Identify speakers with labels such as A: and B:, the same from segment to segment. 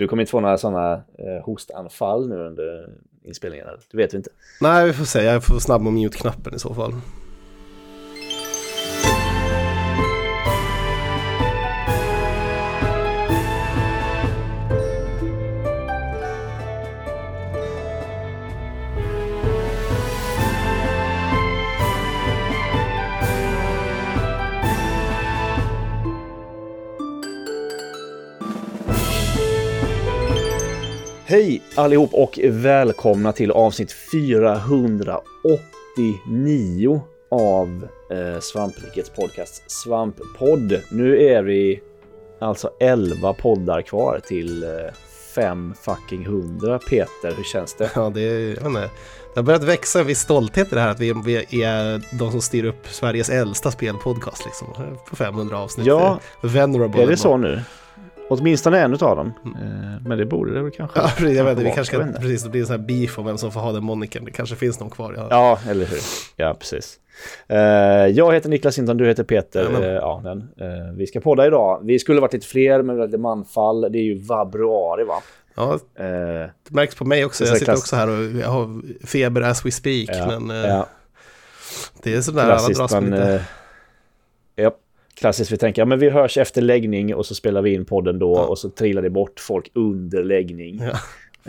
A: Du kommer inte få några sådana eh, hostanfall nu under inspelningen? Eller? Det vet vi inte.
B: Nej, vi får se. Jag får snabb med mute-knappen i så fall.
A: Hej allihop och välkomna till avsnitt 489 av eh, Svamprikets podcast Svamppodd. Nu är vi alltså 11 poddar kvar till eh, 5 fucking 100. Peter, hur känns det?
B: Ja, det, är, jag vet det har börjat växa en viss stolthet i det här att vi, vi är de som styr upp Sveriges äldsta spelpodcast liksom. På 500 avsnitt.
A: Ja,
B: Venerable
A: är det så nu? Åtminstone en av dem. Eh, men det borde det väl kanske.
B: Ja, precis, jag vet inte, vi kanske
A: inte.
B: precis, det blir en sån här beef om vem som får ha den moniken. Det kanske finns någon kvar. Ja.
A: Ja, eller hur. Ja, precis. Eh, jag heter Niklas Sinton, du heter Peter.
B: Jajamän.
A: Uh, ja, men, eh, vi ska podda idag. Vi skulle varit lite fler, men vi har lite manfall. Det är ju vabruari, va?
B: ja,
A: Eh,
B: det märks på mig också.
A: Det är
B: Jag sitter också här och jag har feber as we speak.
A: ja,
B: men
A: ja,
B: det är sådär alla
A: klassiskt.
B: dras med lite.
A: Ja, klassiskt. Vi tänker, ja, men vi hörs efter läggning och så spelar vi in podden då
B: Ja.
A: och så trillar det bort folk under läggning.
B: Ja.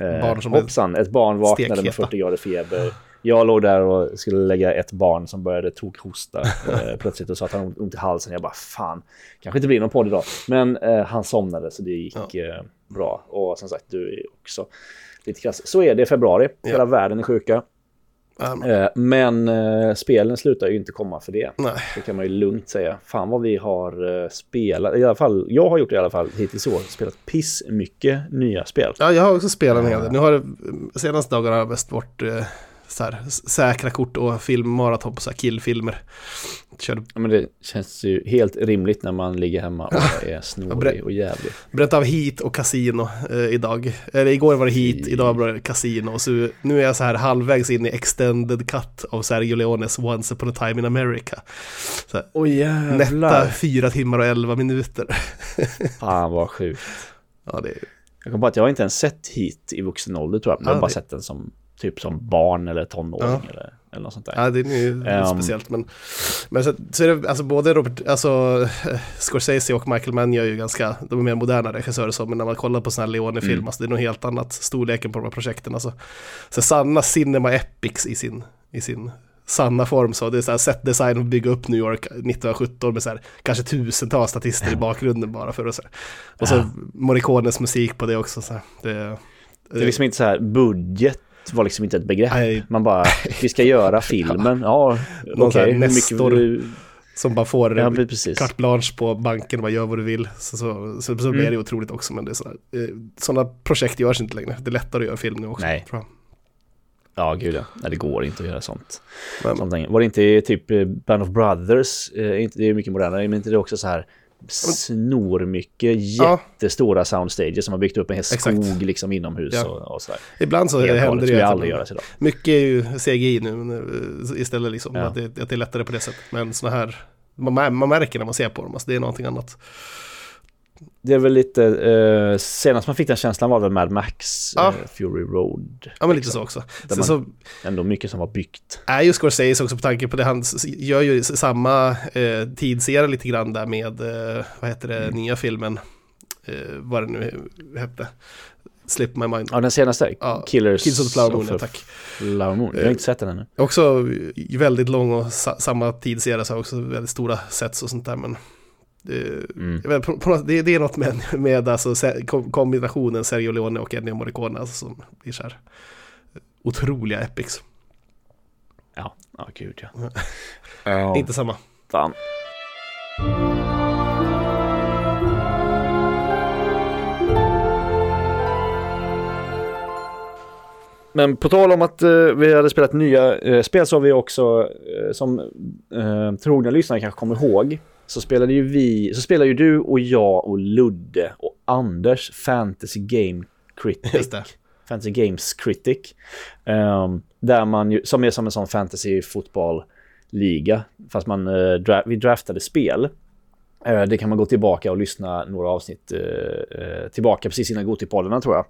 A: Eh,
B: Barn som
A: hoppsan, ett barn vaknade med
B: stekheta.
A: 40 grader feber. Jag låg där och skulle lägga ett barn som började tokhosta eh, plötsligt och sa att han hade ont i halsen. Jag bara fan, kanske inte blir någon podd idag. Men eh, han somnade så det gick eh, bra. Och som sagt, du är också lite krass. Så är det i februari. Hela
B: Ja.
A: världen är sjuka.
B: Men-
A: Eh, men eh, spelen slutar ju inte komma för det.
B: Nej.
A: Det kan man ju lugnt säga. Fan vad vi har eh, spelat. I alla fall, jag har gjort det i alla fall hittills i år. Spelat piss mycket nya spel.
B: Ja, jag har också spelat en hel del. Nu har det senaste dagarna har jag mest varit eh, så här, säkra kort och filmmaraton på så här killfilmer. Körde,
A: Ja, men det känns ju helt rimligt när man ligger hemma och är snorig och jävlig.
B: bränt av Heat och Casino eh, idag. Eller igår var det Heat, idag var det Casino. Så nu är jag så här halvvägs in i extended cut av Sergio Leones Once upon a time in America. Så här,
A: Åh
B: Nätta fyra timmar och elva minuter.
A: Fan vad sjukt.
B: ja, det
A: Jag kom på att jag har inte ens sett hit i vuxen ålder tror jag. Jag har bara sett den som typ som barn eller tonåring
B: Ja.
A: eller, eller något sånt där.
B: ja, det är ju
A: Ehm.
B: speciellt. Men, men så, så är det alltså både Robert, alltså Scorsese och Michael Mann gör ju ganska, de är mer moderna regissörer så, men när man kollar på sådana här Leone-film,
A: Mm.
B: alltså, det är nog helt annat storleken på de här projekten. Alltså, så sanna cinema epics i sin, i sin sanna form. Så det är så här set design och bygga upp New York 1917 med så här, kanske tusentals statister i bakgrunden bara för att så här. Och så
A: Ja.
B: Morricones musik på det också. Så här. Det,
A: Det är liksom inte så här, budget var liksom inte ett begrepp.
B: Nej.
A: Man bara, vi ska göra filmen. Ja, okej. mycket
B: Nestor.
A: du...
B: som bara får
A: Ja,
B: carte blanche på banken och bara gör vad du vill. Så, så, så, så blir
A: Mm.
B: det otroligt också. Men det sådana, eh, sådana projekt görs inte längre. Det är lättare att göra film nu också.
A: Nej.
B: Tror jag.
A: Ja, gud ja. Nej, det går inte att göra sånt.
B: Men,
A: sånt. Var det inte typ eh, Band of Brothers, eh, det är mycket modernare, men inte det också så här snor mycket
B: Ja.
A: jättestora soundstages som har byggt upp en hel
B: Exakt.
A: skog liksom inomhus
B: Ja.
A: och, och så där.
B: ibland så
A: Helt
B: händer
A: galet,
B: det
A: skulle aldrig göras idag.
B: Mycket är ju CGI nu men, eh, istället liksom.
A: Ja.
B: Att, det, att det är lättare på det sättet. Men sådana här, man, man märker när man ser på dem. Alltså det är någonting annat.
A: Det är väl lite, eh, senast man fick den känslan var väl Mad Max,
B: Ja.
A: eh, Fury Road.
B: Ja men lite
A: liksom.
B: så också.
A: Där man-
B: så
A: Ändå mycket som var byggt.
B: är ju Scorsese också på tanke på det. Han gör ju samma eh, tidsera lite grann där med, eh, vad heter det,
A: Mm.
B: nya filmen. Eh, vad det nu hette. Slip my mind.
A: Ja, den senaste,
B: Ja,
A: Killers
B: Kids of the Flower Moon, ja, tack.
A: Flower Moon. Jag har inte sett den ännu.
B: Också väldigt lång och sa, samma tidsserie, så också väldigt stora sets och sånt där. Men
A: Mm.
B: vet, på, på, det, det är något med, med alltså, kombinationen Sergio Leone och Ennio Morricone alltså, som blir så här otroliga epics.
A: Ja, ja gud ja. ja.
B: Inte samma.
A: Fan. Men på tal om att eh, vi hade spelat nya eh, spel så har vi också, eh, som eh, trogna lyssnare kanske kommer ihåg, så spelade ju vi, så spelade ju du och jag och Ludde och Anders Fantasy Game Critic. Fantasy Games Critic. ehm, där man ju, som är som en sån fantasy fotbollliga. Fast man, eh, dra, vi draftade spel. Eh, det kan man gå tillbaka och lyssna några avsnitt eh tillbaka precis innan Gotipoddarna tror jag.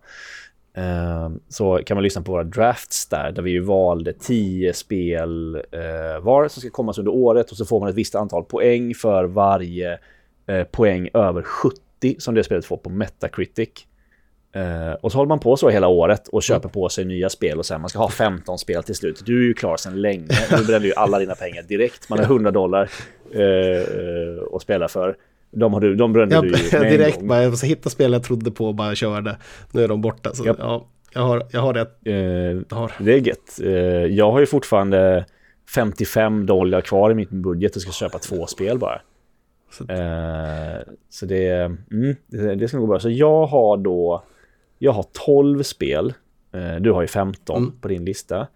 A: Eh, så kan man lyssna på våra drafts där, där vi ju valde tio spel eh, var som ska komma under året och så får man ett visst antal poäng för varje eh, poäng över 70 som det spelet får på Metacritic. Uh, och så håller man på så hela året och köper på sig nya spel och sen man ska ha 15 spel till slut. Du är ju klar sedan länge. Du bränner ju alla dina pengar direkt. Man har 100 dollar uh, att spela för. De, har du, de brände ja, du ju
B: med Direkt en gång. bara, jag måste hitta spel jag trodde på och bara körde. Nu är de borta. Så, yep. ja, jag, har, jag har det.
A: Uh, har. Det är gött. jag har ju fortfarande 55 dollar kvar i min budget och ska köpa två spel bara. Så, så det, mm, det, det ska gå bra. Så jag har då jag har 12 spel. Eh, du har ju 15 mm. på din lista.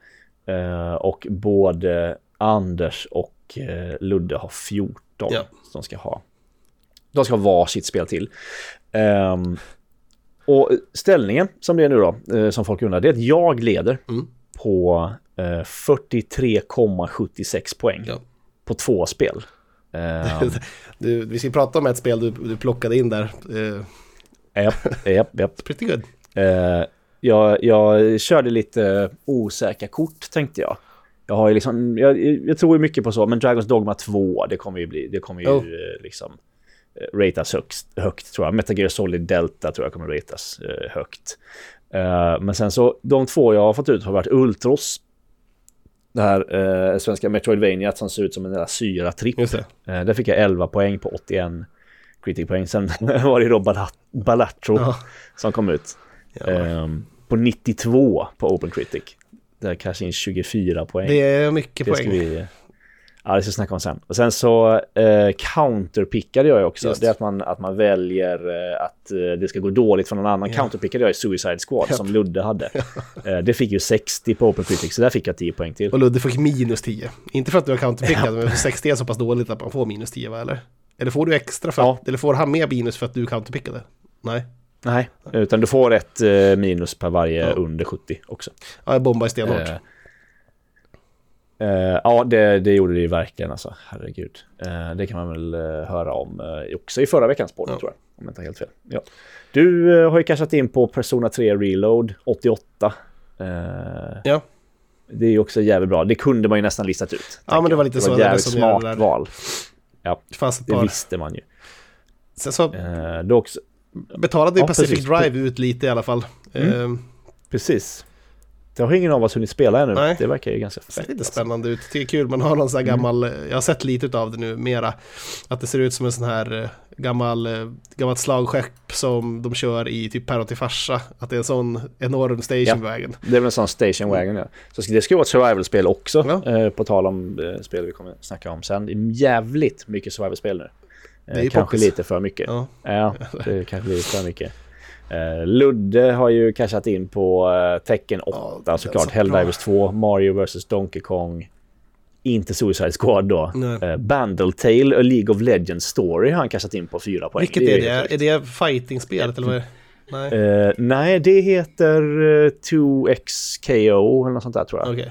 A: Eh, och både Anders och eh, Ludde har 14 ja. som ska ha. De ska ha varsitt spel till. Um, och ställningen som det är nu då, som folk undrar, det är att jag leder mm. på 43,76 poäng ja. på två spel.
B: Um, du, vi ska prata om ett spel du, du plockade in där.
A: Japp, japp, japp.
B: Pretty good.
A: Uh, jag, jag körde lite osäkra kort tänkte jag. Jag har liksom, jag, jag tror mycket på så, men Dragons Dogma 2, det kommer ju bli, det kommer ju oh. liksom ratas högst, högt tror jag. Metal Gear Solid Delta tror jag kommer ratas uh, högt. Uh, men sen så, de två jag har fått ut har varit Ultros. Det här uh, svenska Metroidvania som ser ut som en jävla syratripp. Uh, där fick jag 11 poäng på 81 critic poäng. Sen var det då Balatro oh. som kom ut. Um, på 92 på Open Critic. Där kanske in 24 poäng.
B: Det är mycket
A: det
B: poäng.
A: Vi, ja, det ska vi snacka om sen. Och sen så eh, counterpickade jag också. Just. Det är att man, att man väljer eh, att eh, det ska gå dåligt för någon annan. Yeah. Counterpickade jag i Suicide Squad yep. som Ludde hade. eh, det fick ju 60 på Open Critic, så där fick jag 10 poäng till.
B: Och Ludde fick minus 10. Inte för att du har counterpickat, men för 60 är så pass dåligt att man får minus 10, va? Eller? Eller får du extra för ja. eller får han mer minus för att du counterpickade? Nej.
A: Nej, utan du får ett eh, minus per varje ja. under 70 också.
B: Ja, jag bombar stenhårt. Eh,
A: eh, ja, det, det gjorde det ju verkligen alltså. Herregud. Eh, det kan man väl eh, höra om också i förra veckans podd, ja. tror jag. Om jag inte helt fel. Ja. Du har ju cashat in på Persona 3 Reload 88.
B: ja.
A: Det är ju också jävligt bra. Det kunde man ju nästan listat ut.
B: Ja, men det var lite
A: det var
B: så.
A: Jävligt smart val. Ja,
B: det,
A: det visste man ju.
B: Sen så...
A: Då också,
B: betalade ja, Pacific precis. Drive ut lite i alla fall. Mm.
A: Precis. Det har ingen av oss hunnit spela ännu.
B: Nej.
A: Det verkar ju ganska fett. Det
B: ser lite alltså. spännande ut. Det är kul, man har någon sån här mm. gammal, jag har sett lite av det nu mera. Att det ser ut som en sån här eh, gammal, eh, gammalt slagskepp som de kör i typ Päron till farsa. Att det är en sån enorm stationwagon.
A: Ja, det är väl en sån stationwagon ja. Så det ska vara ett survival-spel också. Ja. Eh, på tal om eh, spel vi kommer snacka om sen. Det är jävligt mycket survival-spel nu. Eh, kanske poppis. lite för mycket. Ja. ja, det kanske blir för mycket. Uh, Ludde har ju cashat in på uh, Tecken 8 ja, såklart. Så Helldivers 2, Mario vs Donkey Kong. Inte Suicide Squad då. Uh, Bandletale, A League of Legends Story har han cashat in på 4 poäng.
B: Vilket det är, det? Är det fighting-spelet eller vad är det?
A: Nej. Uh, nej, det heter 2XKO eller något sånt där tror jag.
B: Okay.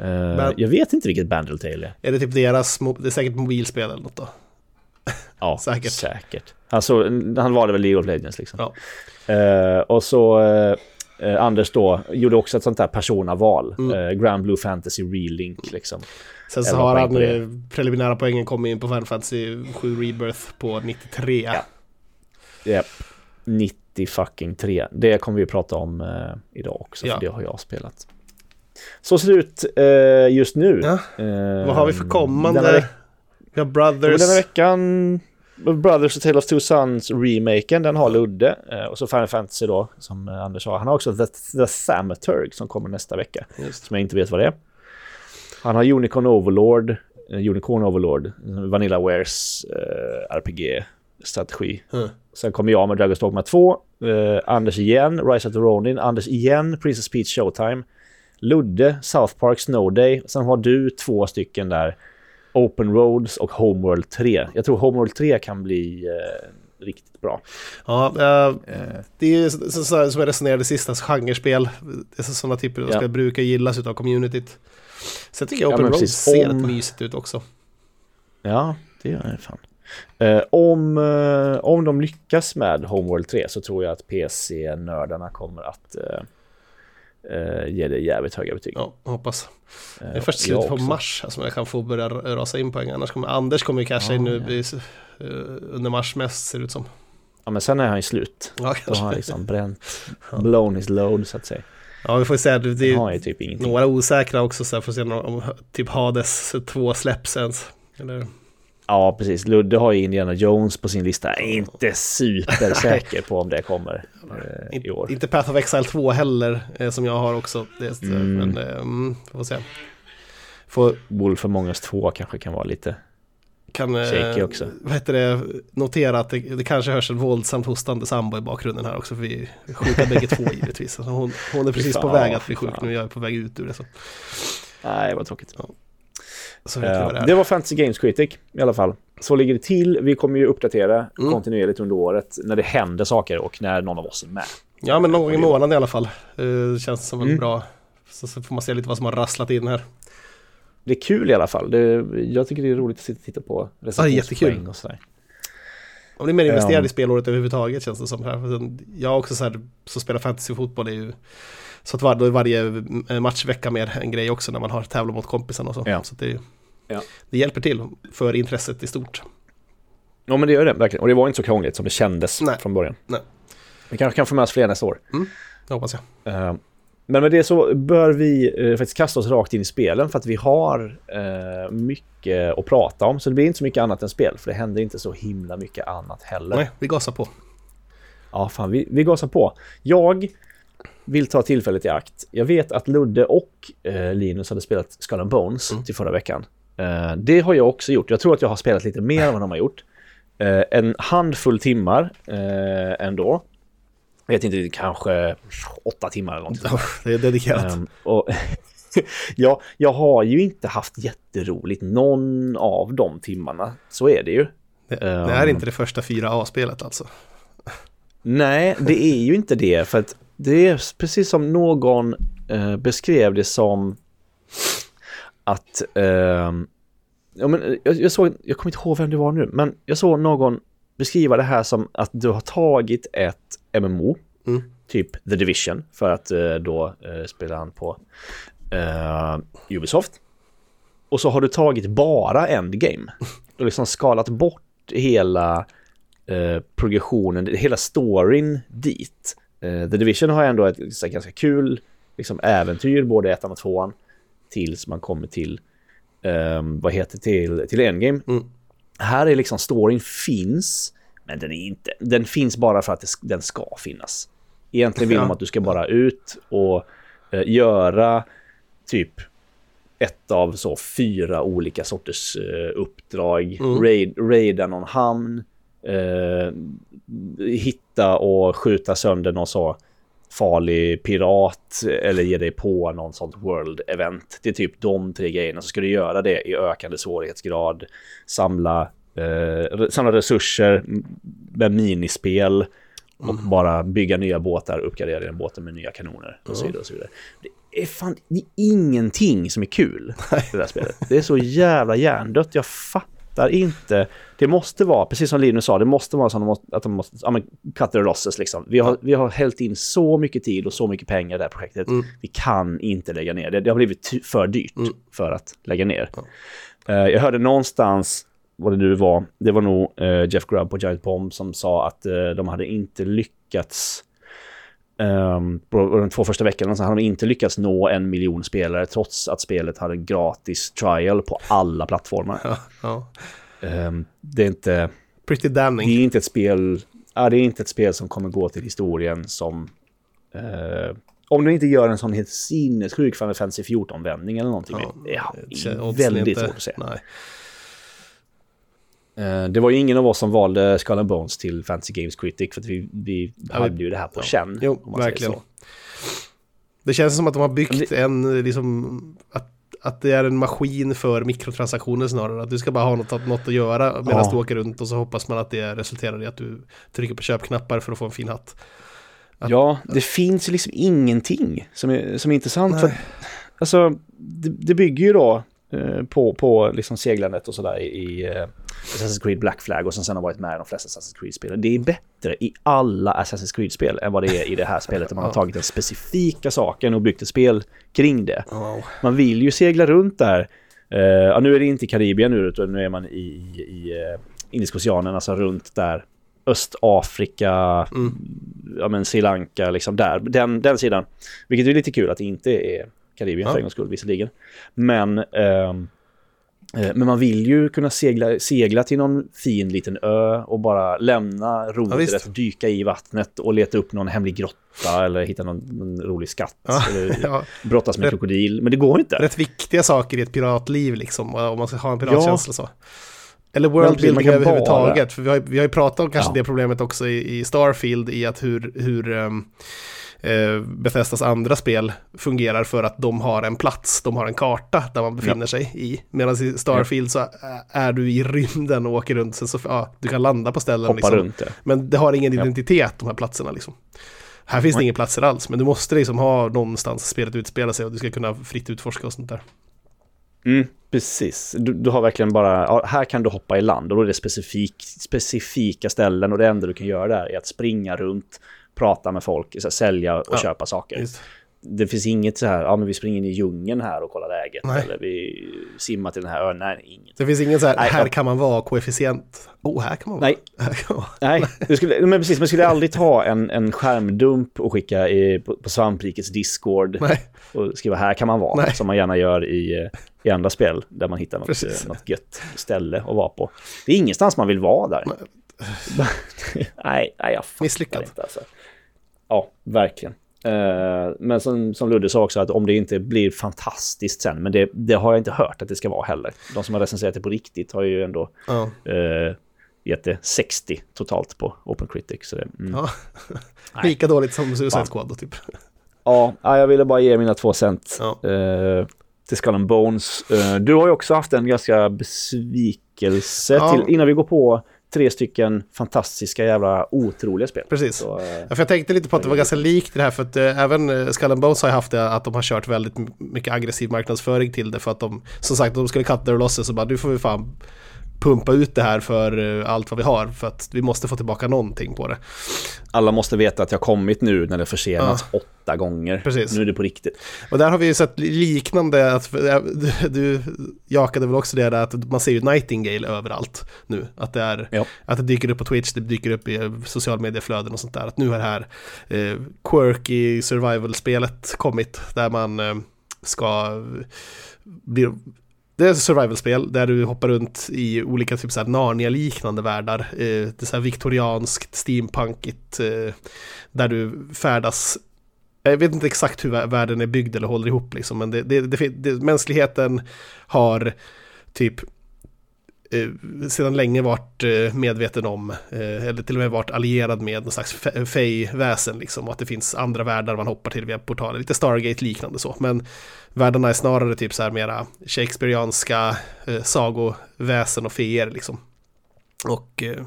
A: Uh, jag vet inte vilket Bandletale är.
B: Är det typ deras, det är säkert mobilspel eller något då?
A: Ja, säkert. säkert. Alltså, han var det väl League of Legends liksom. Ja. Uh, och så uh, Anders då gjorde också ett sånt där persona-val. Mm. Uh, Grand Blue Fantasy Relink liksom.
B: Sen så har han preliminära poängen kommit in på Final Fantasy 7 Rebirth på 93. Ja.
A: Yep. 90 fucking 3. Det kommer vi prata om idag också, ja. för det har jag spelat. Så ser det ut just nu. Ja.
B: Vad har vi för kommande? Vi har Brothers.
A: Den här veckan, Brothers och Tale of Two Sons remaken, den har Ludde. Eh, och så Final Fantasy då, som Anders sa. Han har också The, The Thaumaturg som kommer nästa vecka. Just. Som jag inte vet vad det är. Han har Unicorn Overlord, eh, Unicorn Overlord, Vanillawares eh, RPG-strategi. Mm. Sen kommer jag med Dragon's Dogma 2, eh, Anders igen, Rise of the Ronin, Anders igen, Princess Peach Showtime, Ludde, South Park Snow Day. Sen har du två stycken där Open Roads och Homeworld 3. Jag tror Homeworld 3 kan bli eh, riktigt bra.
B: Ja, eh, det är så, så, som jag resonerade sist, alltså genrespel. Det är sådana typer av ja. spel brukar gillas av communityt. Sen tycker jag Open ja, Roads ser rätt mysigt ut också.
A: Ja, det gör det fan. Eh, om, eh, om de lyckas med Homeworld 3 så tror jag att PC-nördarna kommer att eh, eh, ge det jävligt höga betyg.
B: Ja, hoppas.
A: Eh,
B: Det är först slutet på mars som jag kan få börja rasa in poäng. Annars kommer Anders kommer ju casha in
A: Ja,
B: nu
A: ja.
B: i, eh, under mars mest ser det ut som.
A: Ja, men sen är han ju slut.
B: Ja,
A: Då har han liksom bränt, blown his load så att säga.
B: ja vi får se. Det, det är
A: ju typ ingenting.
B: några osäkra också så jag får se om- om typ Hades 2 släpps ens. Eller,
A: Ja, precis. Ludde har ju Indiana Jones på sin lista. Jag är inte supersäker på om det kommer eh, i år.
B: inte Path of Exile 2 heller eh, som jag har också. Det,
A: Mm.
B: Men mm, får se. Får,
A: Wolf Among Us 2 kanske kan vara lite...
B: kan
A: Shaky också.
B: Vad heter det, notera att det, det kanske hörs en våldsamt hostande sambo i bakgrunden här också. För vi är sjuka bägge två givetvis. Alltså hon, hon är precis på
A: fan,
B: väg att bli
A: fan.
B: sjuk nu. Jag är på väg ut ur det. Så,
A: Nej, vad tråkigt.
B: vi vad det
A: det var Fantasy Games Critic i alla fall. Så ligger det till. Vi kommer ju uppdatera
B: Mm.
A: kontinuerligt under året när det händer saker och när någon av oss är med.
B: Ja, men någon gång i månaden i alla fall. Uh, känns som en
A: Mm.
B: bra. Så, så får man se lite vad som har rasslat in här.
A: Det är kul i alla fall. Det, jag tycker det är roligt att sitta och titta på recensionspoäng och sådär.
B: Man blir mer investerad
A: Ja.
B: i spelåret överhuvudtaget känns det som. Här. Jag också så här, så spelar fantasyfotboll är ju så att var, då är varje eh, matchvecka mer en grej också när man har tävlar mot kompisarna och så.
A: Ja.
B: så det,
A: Ja.
B: det hjälper till för intresset i stort.
A: Ja, men det gör det verkligen. Och det var inte så krångligt som det kändes
B: Nej.
A: från början.
B: Nej.
A: Vi kanske kan få med oss fler nästa år.
B: Det hoppas jag.
A: Eh, Men med det så bör vi eh, faktiskt kasta oss rakt in i spelen för att vi har eh, mycket att prata om. Så det blir inte så mycket annat än spel, för det händer inte så himla mycket annat heller.
B: Nej, vi gasar på.
A: Ja, fan, vi, vi gasar på. Jag vill ta tillfället i akt. Jag vet att Ludde och Linus hade spelat Skull Bones
B: Mm.
A: till förra veckan. Eh, det har jag också gjort. Jag tror att jag har spelat lite mer än vad de har gjort. Eh, en handfull timmar eh, ändå. Jag vet inte, kanske åtta timmar eller någonting.
B: det är dedikerat.
A: Ehm, och ja, jag har ju inte haft jätteroligt någon av de timmarna. Så är det ju.
B: det, det är
A: ehm.
B: inte det första 4A-spelet alltså.
A: Nej, det är ju inte det. För att det är precis som någon beskrev det som att... ehm, ja, men jag, jag, såg, jag kommer inte ihåg vem det var nu, men jag såg någon beskriva det här som att du har tagit ett MMO,
B: Mm.
A: typ The Division, för att eh, då eh, spela han på eh, Ubisoft. Och så har du tagit bara Endgame och liksom skalat bort hela eh, progressionen, hela storyn dit. Eh, The Division har ändå ett här, ganska kul liksom, äventyr, både ettan och tvåan, tills man kommer till, eh, vad heter till, till Endgame.
B: Mm.
A: Här är liksom storyn finns, men den är inte, den finns bara för att det, den ska finnas. Egentligen vill de att du ska bara ut och eh, göra typ ett av så fyra olika sorters eh, uppdrag.
B: Mm.
A: Raid, raida någon hamn, eh, hitta och skjuta sönder någon så farlig pirat eller ge dig på någon sånt world event. Det är typ de tre grejerna. Så ska du göra det i ökande svårighetsgrad. Samla, eh, samla resurser med minispel och bara bygga nya båtar, uppgradera dina båtar med nya kanoner och så vidare. Och så vidare. Det är fan det är ingenting som är kul i det här spelet. Det är så jävla hjärndött. Jag fattar inte. Det måste vara, precis som Linus sa, det måste vara så att de måste, ja, men, cut their losses liksom. Vi har, vi har hällt in så mycket tid och så mycket pengar i det här projektet.
B: Mm.
A: Vi kan inte lägga ner det. Det har blivit för dyrt
B: Mm.
A: för att lägga ner.
B: Ja.
A: Eh, jag hörde någonstans, vad det nu var, det var nog eh, Jeff Grubb på Giant Bomb som sa att eh, de hade inte lyckats Um, på de två första veckorna så hade de inte lyckats nå en miljon spelare trots att spelet hade gratis trial på alla plattformar.
B: Ja, ja.
A: Ehm, det, är inte,
B: Pretty
A: det
B: damning.
A: är inte ett spel ja, det är inte ett spel som kommer gå till historien som... eh, om du inte gör en sån helt sinnessjuk Final Fantasy 14-vändning eller någonting. Ja,
B: oddsen är
A: väldigt svårt att se.
B: Nej.
A: Eh, Det var ju ingen av oss som valde Skull Bones till Fantasy Games Critic för att vi, vi
B: Ja,
A: hade ju det här på
B: ja.
A: känn.
B: Jo, verkligen. Det känns som att de har byggt
A: Men
B: en, liksom, att, att det är en maskin för mikrotransaktioner snarare. Att du ska bara ha något, något att göra medan
A: Ja.
B: du åker runt och så hoppas man att det resulterar i att du trycker på köpknappar för att få en fin hatt. Att-
A: Ja, det finns ju liksom ingenting som är, som är intressant. För, att, alltså, det, det bygger ju då på, på liksom seglandet och sådär i, eh, Assassin's Creed Black Flag och som sen har varit med i de flesta Assassin's Creed-spelen. Det är bättre i alla Assassin's Creed-spel än vad det är i det här spelet där man har tagit den specifika saken och byggt ett spel kring det. Man vill ju segla runt där. Uh, ja, nu är det inte i Karibien nu, utan nu är man i, i, uh, Indiska oceanen, alltså runt där. Östafrika, mm. ja men Sri Lanka, liksom där. Den, den sidan. Vilket är lite kul att det inte är Karibien ja. för en gångs skull visserligen. Men, eh, men man vill ju kunna segla, segla till någon fin liten ö och bara lämna rodret, ja, dyka i vattnet och leta upp någon hemlig grotta eller hitta någon, någon rolig skatt. Ja, eller ja. brottas med rätt, krokodil. Men det går inte.
B: Rätt viktiga saker i ett piratliv liksom, om man ska ha en piratkänsla så. Eller worldbuilding överhuvudtaget. För vi har, vi har ju pratat om kanske ja. det problemet också i, i, Starfield i att hur, hur um, eh, Bethesdas andra spel fungerar för att de har en plats, de har en karta där man befinner ja. sig i. Medan i Starfield så är du i rymden och åker runt, så, så ja, du kan landa på ställen.
A: Hoppa
B: liksom.
A: runt, ja.
B: Men det har ingen identitet, de här platserna liksom. Här finns det inga platser alls, men du måste liksom ha någonstans spelet utspelar sig och du ska kunna fritt utforska och sånt där.
A: Mm, precis. Du, du, har verkligen bara, ja, här kan du hoppa i land och då är det specifik, specifika ställen och det enda du kan göra där är att springa runt, prata med folk, så här, sälja och ja, köpa saker. Just. Det finns inget så här, ja men vi springer in i djungeln här och kollar läget. Nej. Eller vi simmar till den här ön. Nej, inget.
B: Det finns ingen så här, Nej, här kan man vara koefficient. Oh, här kan man vara.
A: Nej, Nej du skulle, men precis, man skulle aldrig ta en, en skärmdump och skicka i, på, på Svamprikets Discord. Nej. Och skriva här kan man vara. Nej. Som man gärna gör i, i andra spel. Där man hittar något, något gött ställe att vara på. Det är ingenstans man vill vara där. nej, nej, jag fattar
B: Misslyckad. inte
A: alltså. Ja, verkligen. Uh, men som, som Ludde sa också, att om det inte blir fantastiskt sen, men det, det, har jag inte hört att det ska vara heller. De som har recenserat det på riktigt har ju ändå uh. Uh, gett det 60 totalt på Open Critics. Så det, mm.
B: ja. Lika dåligt som Suicide Squad då, typ.
A: Ja, jag ville bara ge mina två cent ja. uh, till Skull and Bones. Uh, du har ju också haft en ganska besvikelse ja. till, innan vi går på tre stycken fantastiska jävla otroliga spel.
B: Precis. Så, eh, ja, för jag tänkte lite på att det var ganska likt det här för att äh, även äh, Skull and Bones har haft det att de har kört väldigt mycket aggressiv marknadsföring till det för att de som sagt de skulle cut their losses och bara du får vi fan pumpa ut det här för allt vad vi har för att vi måste få tillbaka någonting på det.
A: Alla måste veta att jag kommit nu när det försenats ja. åtta gånger. Precis. Nu är det på riktigt.
B: Och där har vi ju sett liknande, att, du, du jakade väl också det där att man ser ju Nightingale överallt nu. Att det, är, ja. att det dyker upp på Twitch, det dyker upp i social medieflöden och sånt där. Att nu är det här eh, quirky survival-spelet kommit där man eh, ska bli det är ett survival-spel där du hoppar runt i olika typ Narnia-liknande världar. Eh, det är så här viktorianskt, steampunkigt, eh, där du färdas jag vet inte exakt hur världen är byggd eller håller ihop liksom, men det, det, det, det mänskligheten har typ Eh, sedan länge varit eh, medveten om, eh, eller till och med varit allierad med någon slags fej-väsen. liksom, och att det finns andra världar man hoppar till via portaler, lite Stargate-liknande så, men världarna är snarare typ så här mera Shakespeareanska sagoväsen och feer liksom. Och eh,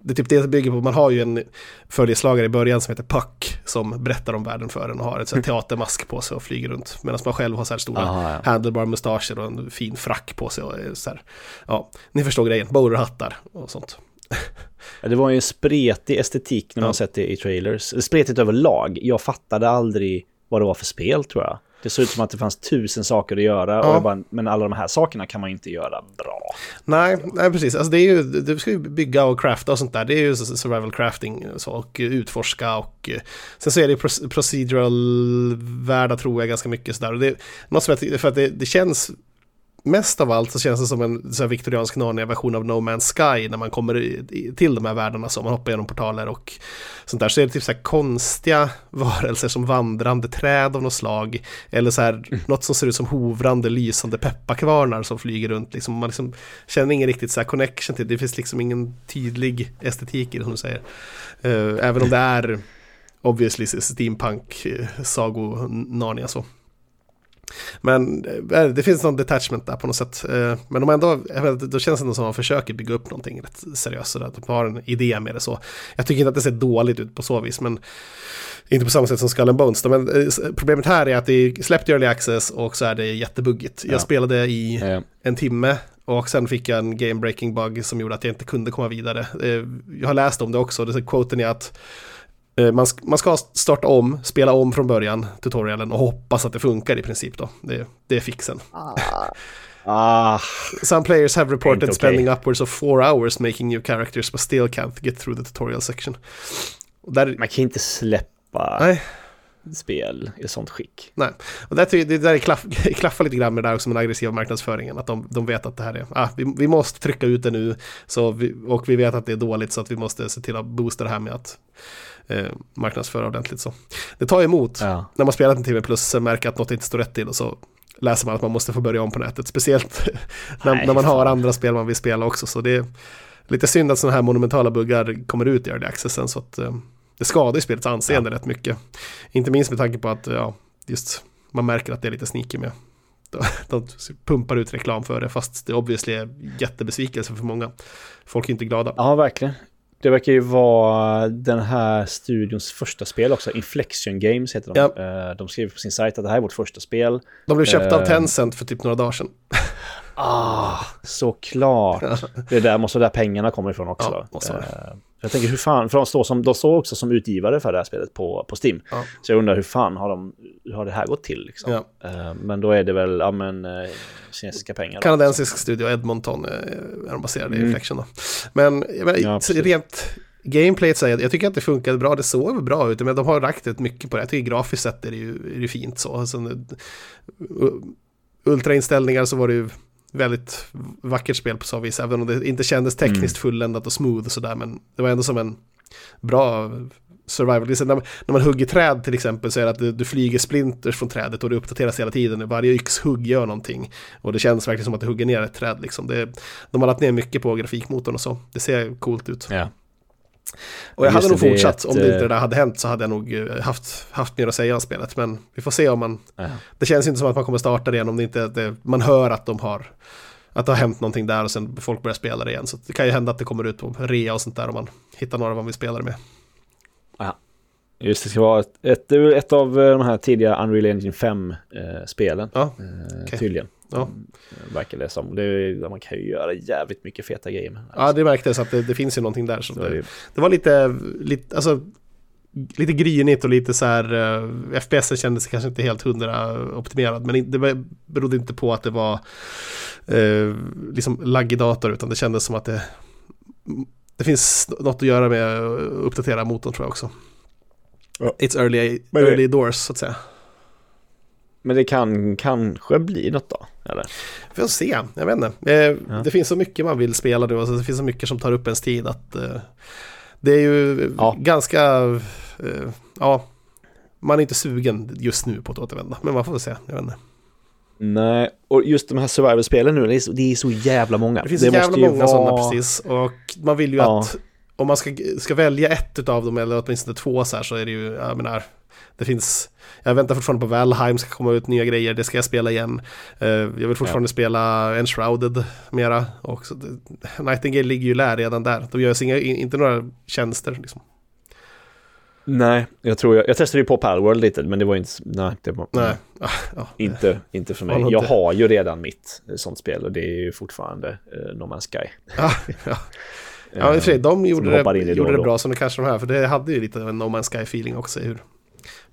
B: det är typ det det bygger på. Man har ju en följeslagare i början som heter Puck som berättar om världen för en och har ett sånt teatermask på sig och flyger runt. Medan man själv har så här stora Aha, ja. handlebar mustascher och en fin frack på sig. Och så här, ja, ni förstår grejen, bowlerhattar och sånt.
A: Ja, det var ju en spretig estetik när man ja. sett det i trailers. Spretigt överlag. Jag fattade aldrig vad det var för spel tror jag. Det såg ut som att det fanns tusen saker att göra, ja. och bara, men alla de här sakerna kan man inte göra bra.
B: Nej, nej precis. Alltså det är ju, du ska ju bygga och crafta och sånt där. Det är ju survival crafting så, och utforska och sen så är det procedural värda tror jag ganska mycket sådär. Och det, något som jag, för att det, det känns mest av allt så känns det som en så här viktoriansk Narnia-version av No Man's Sky när man kommer till de här världarna så man hoppar genom portaler och sånt där. Så är det typ så här konstiga varelser som vandrande träd av något slag eller så här mm. något som ser ut som hovrande lysande pepparkvarnar som flyger runt. Liksom, man liksom känner ingen riktigt så här connection till det. Det finns liksom ingen tydlig estetik i det som du säger. Uh, även om det är obviously steampunk, uh, sago, Narnia så. Men eh, det finns någon detachment där på något sätt. Eh, men de ändå, då känns det ändå som att man försöker bygga upp någonting rätt seriöst. Sådär, att de har en idé med det så. Jag tycker inte att det ser dåligt ut på så vis, men inte på samma sätt som Skull and Bones. Men eh, problemet här är att det är släppt i Early Access och så är det jättebuggigt. Jag spelade i ja. en timme Och sen fick jag en game breaking bug som gjorde att jag inte kunde komma vidare. Jag har läst om det också, det är quoten är att man, man ska starta om, spela om från början, tutorialen, och hoppas att det funkar i princip då. Det, det är fixen.
A: Ah. ah.
B: Some players have reported okay. spending upwards of four hours making new characters but still can't get through the tutorial section.
A: Där... Man kan inte släppa. Nej spel i sånt skick.
B: Nej, och där, det där klaff, klaffar lite grann med det där också med den aggressiva marknadsföringen. Att de, de vet att det här är, ah, vi, vi måste trycka ut det nu. Så vi, och vi vet att det är dåligt så att vi måste se till att boosta det här med att eh, marknadsföra ordentligt. Så. Det tar emot ja. när man spelat en timme plus märker att något inte står rätt till och så läser man att man måste få börja om på nätet. Speciellt när, Nej, när man har andra spel man vill spela också. Så det är lite synd att sådana här monumentala buggar kommer ut i early accessen. Så att, eh, det skadar ju spelets anseende ja. rätt mycket. Inte minst med tanke på att ja, just man märker att det är lite sneaky med. De, pumpar ut reklam för det fast det obviously är jättebesvikelse för många. Folk är inte glada.
A: Ja, verkligen. Det verkar ju vara den här studions första spel också. Inflection Games heter de. Ja. Eh, de skriver på sin sajt att det här är vårt första spel.
B: De blev köpta av eh, Tencent för typ några dagar sedan.
A: Ah, såklart. Det är där måste där pengarna kommer ifrån också. Ja, uh, jag tänker hur fan, för de står, som, de står också som utgivare för det här spelet på, på Steam. Ja. Så jag undrar hur fan har, de, hur har det här gått till? Liksom? Ja. Uh, men då är det väl, ja men, uh, kinesiska pengar.
B: Kanadensisk studio, Edmonton är de baserade mm. i Reflection då. Men jag menar, ja, rent gameplayet säger jag tycker att det funkade bra, det såg bra ut, men de har lagt rätt mycket på det. Jag tycker grafiskt sett är det ju, är det fint så. Alltså, ultrainställningar så var det ju väldigt vackert spel på så vis, även om det inte kändes tekniskt mm. fulländat och smooth och sådär, men det var ändå som en bra survival. När, man, när man hugger träd till exempel så är det att du, du, flyger splinters från trädet och det uppdateras hela tiden. Varje yxhugg gör någonting. Och det känns verkligen som att du hugger ner ett träd. Liksom. Det, de har lagt ner mycket på grafikmotorn och så. Det ser coolt ut.
A: Ja.
B: Och jag hade nog fortsatt, om det inte det där hade hänt så hade jag nog eh, haft, haft mer att säga om spelet. Men vi får se om man... Ja. Det känns inte som att man kommer starta det igen om det inte det, man hör att de har... Att det har hänt någonting där och sen folk börjar spela det igen. Så det kan ju hända att det kommer ut på rea och sånt där om man hittar några man vill spela det med.
A: Ja. Just det, ska vara ett, ett, ett av eh, de här tidiga Unreal Engine 5-spelen. Eh, ja, eh, okay. Tydligen. Ja. Mm, verkar det som. Det, man kan ju göra jävligt mycket feta grejer med.
B: Ja, det märktes att det, det finns ju någonting där. Så det, det, det, var lite, lite, alltså, lite grynigt och lite så här, uh, eh, FPS kändes kanske inte helt hundra optimerad, men det berodde inte på att det var uh, liksom laggig dator, utan det kändes som att det, det finns något att göra med att uppdatera motorn tror jag också. Ja. It's early, early doors så att säga.
A: Men det kan kanske bli något då? Eller?
B: Vi får se, jag vet inte. Eh, ja. Det finns så mycket man vill spela nu, alltså det finns så mycket som tar upp ens tid att eh, det är ju ja. ganska, eh, ja, man är inte sugen just nu på att återvända, men man får väl se, jag vet inte.
A: Nej, och just de här survival-spelen nu, det är, så, det är så jävla många.
B: Det finns så jävla många vara... sådana precis, och man vill ju ja. att om man ska, ska välja ett av dem, eller åtminstone två så här, så är det ju, jag menar, det finns, jag väntar fortfarande på Valheim, ska komma ut nya grejer, det ska jag spela igen. Uh, jag vill fortfarande ja. spela Enshrouded mera. Och så, Nightingale ligger ju lär redan där, de gör inga, inte några tjänster. Liksom.
A: Nej, jag tror jag, jag testade ju på Palworld lite, men det var inte, nej, det var, nej. Ja, inte, inte för mig. Jag har ju redan mitt sånt spel och det är ju fortfarande uh, No Man's Sky.
B: Ja, ja. Ja, i och för sig, de gjorde, det, gjorde det bra som det kanske de här, för det hade ju lite av en No Man's Sky-feeling också. Hur,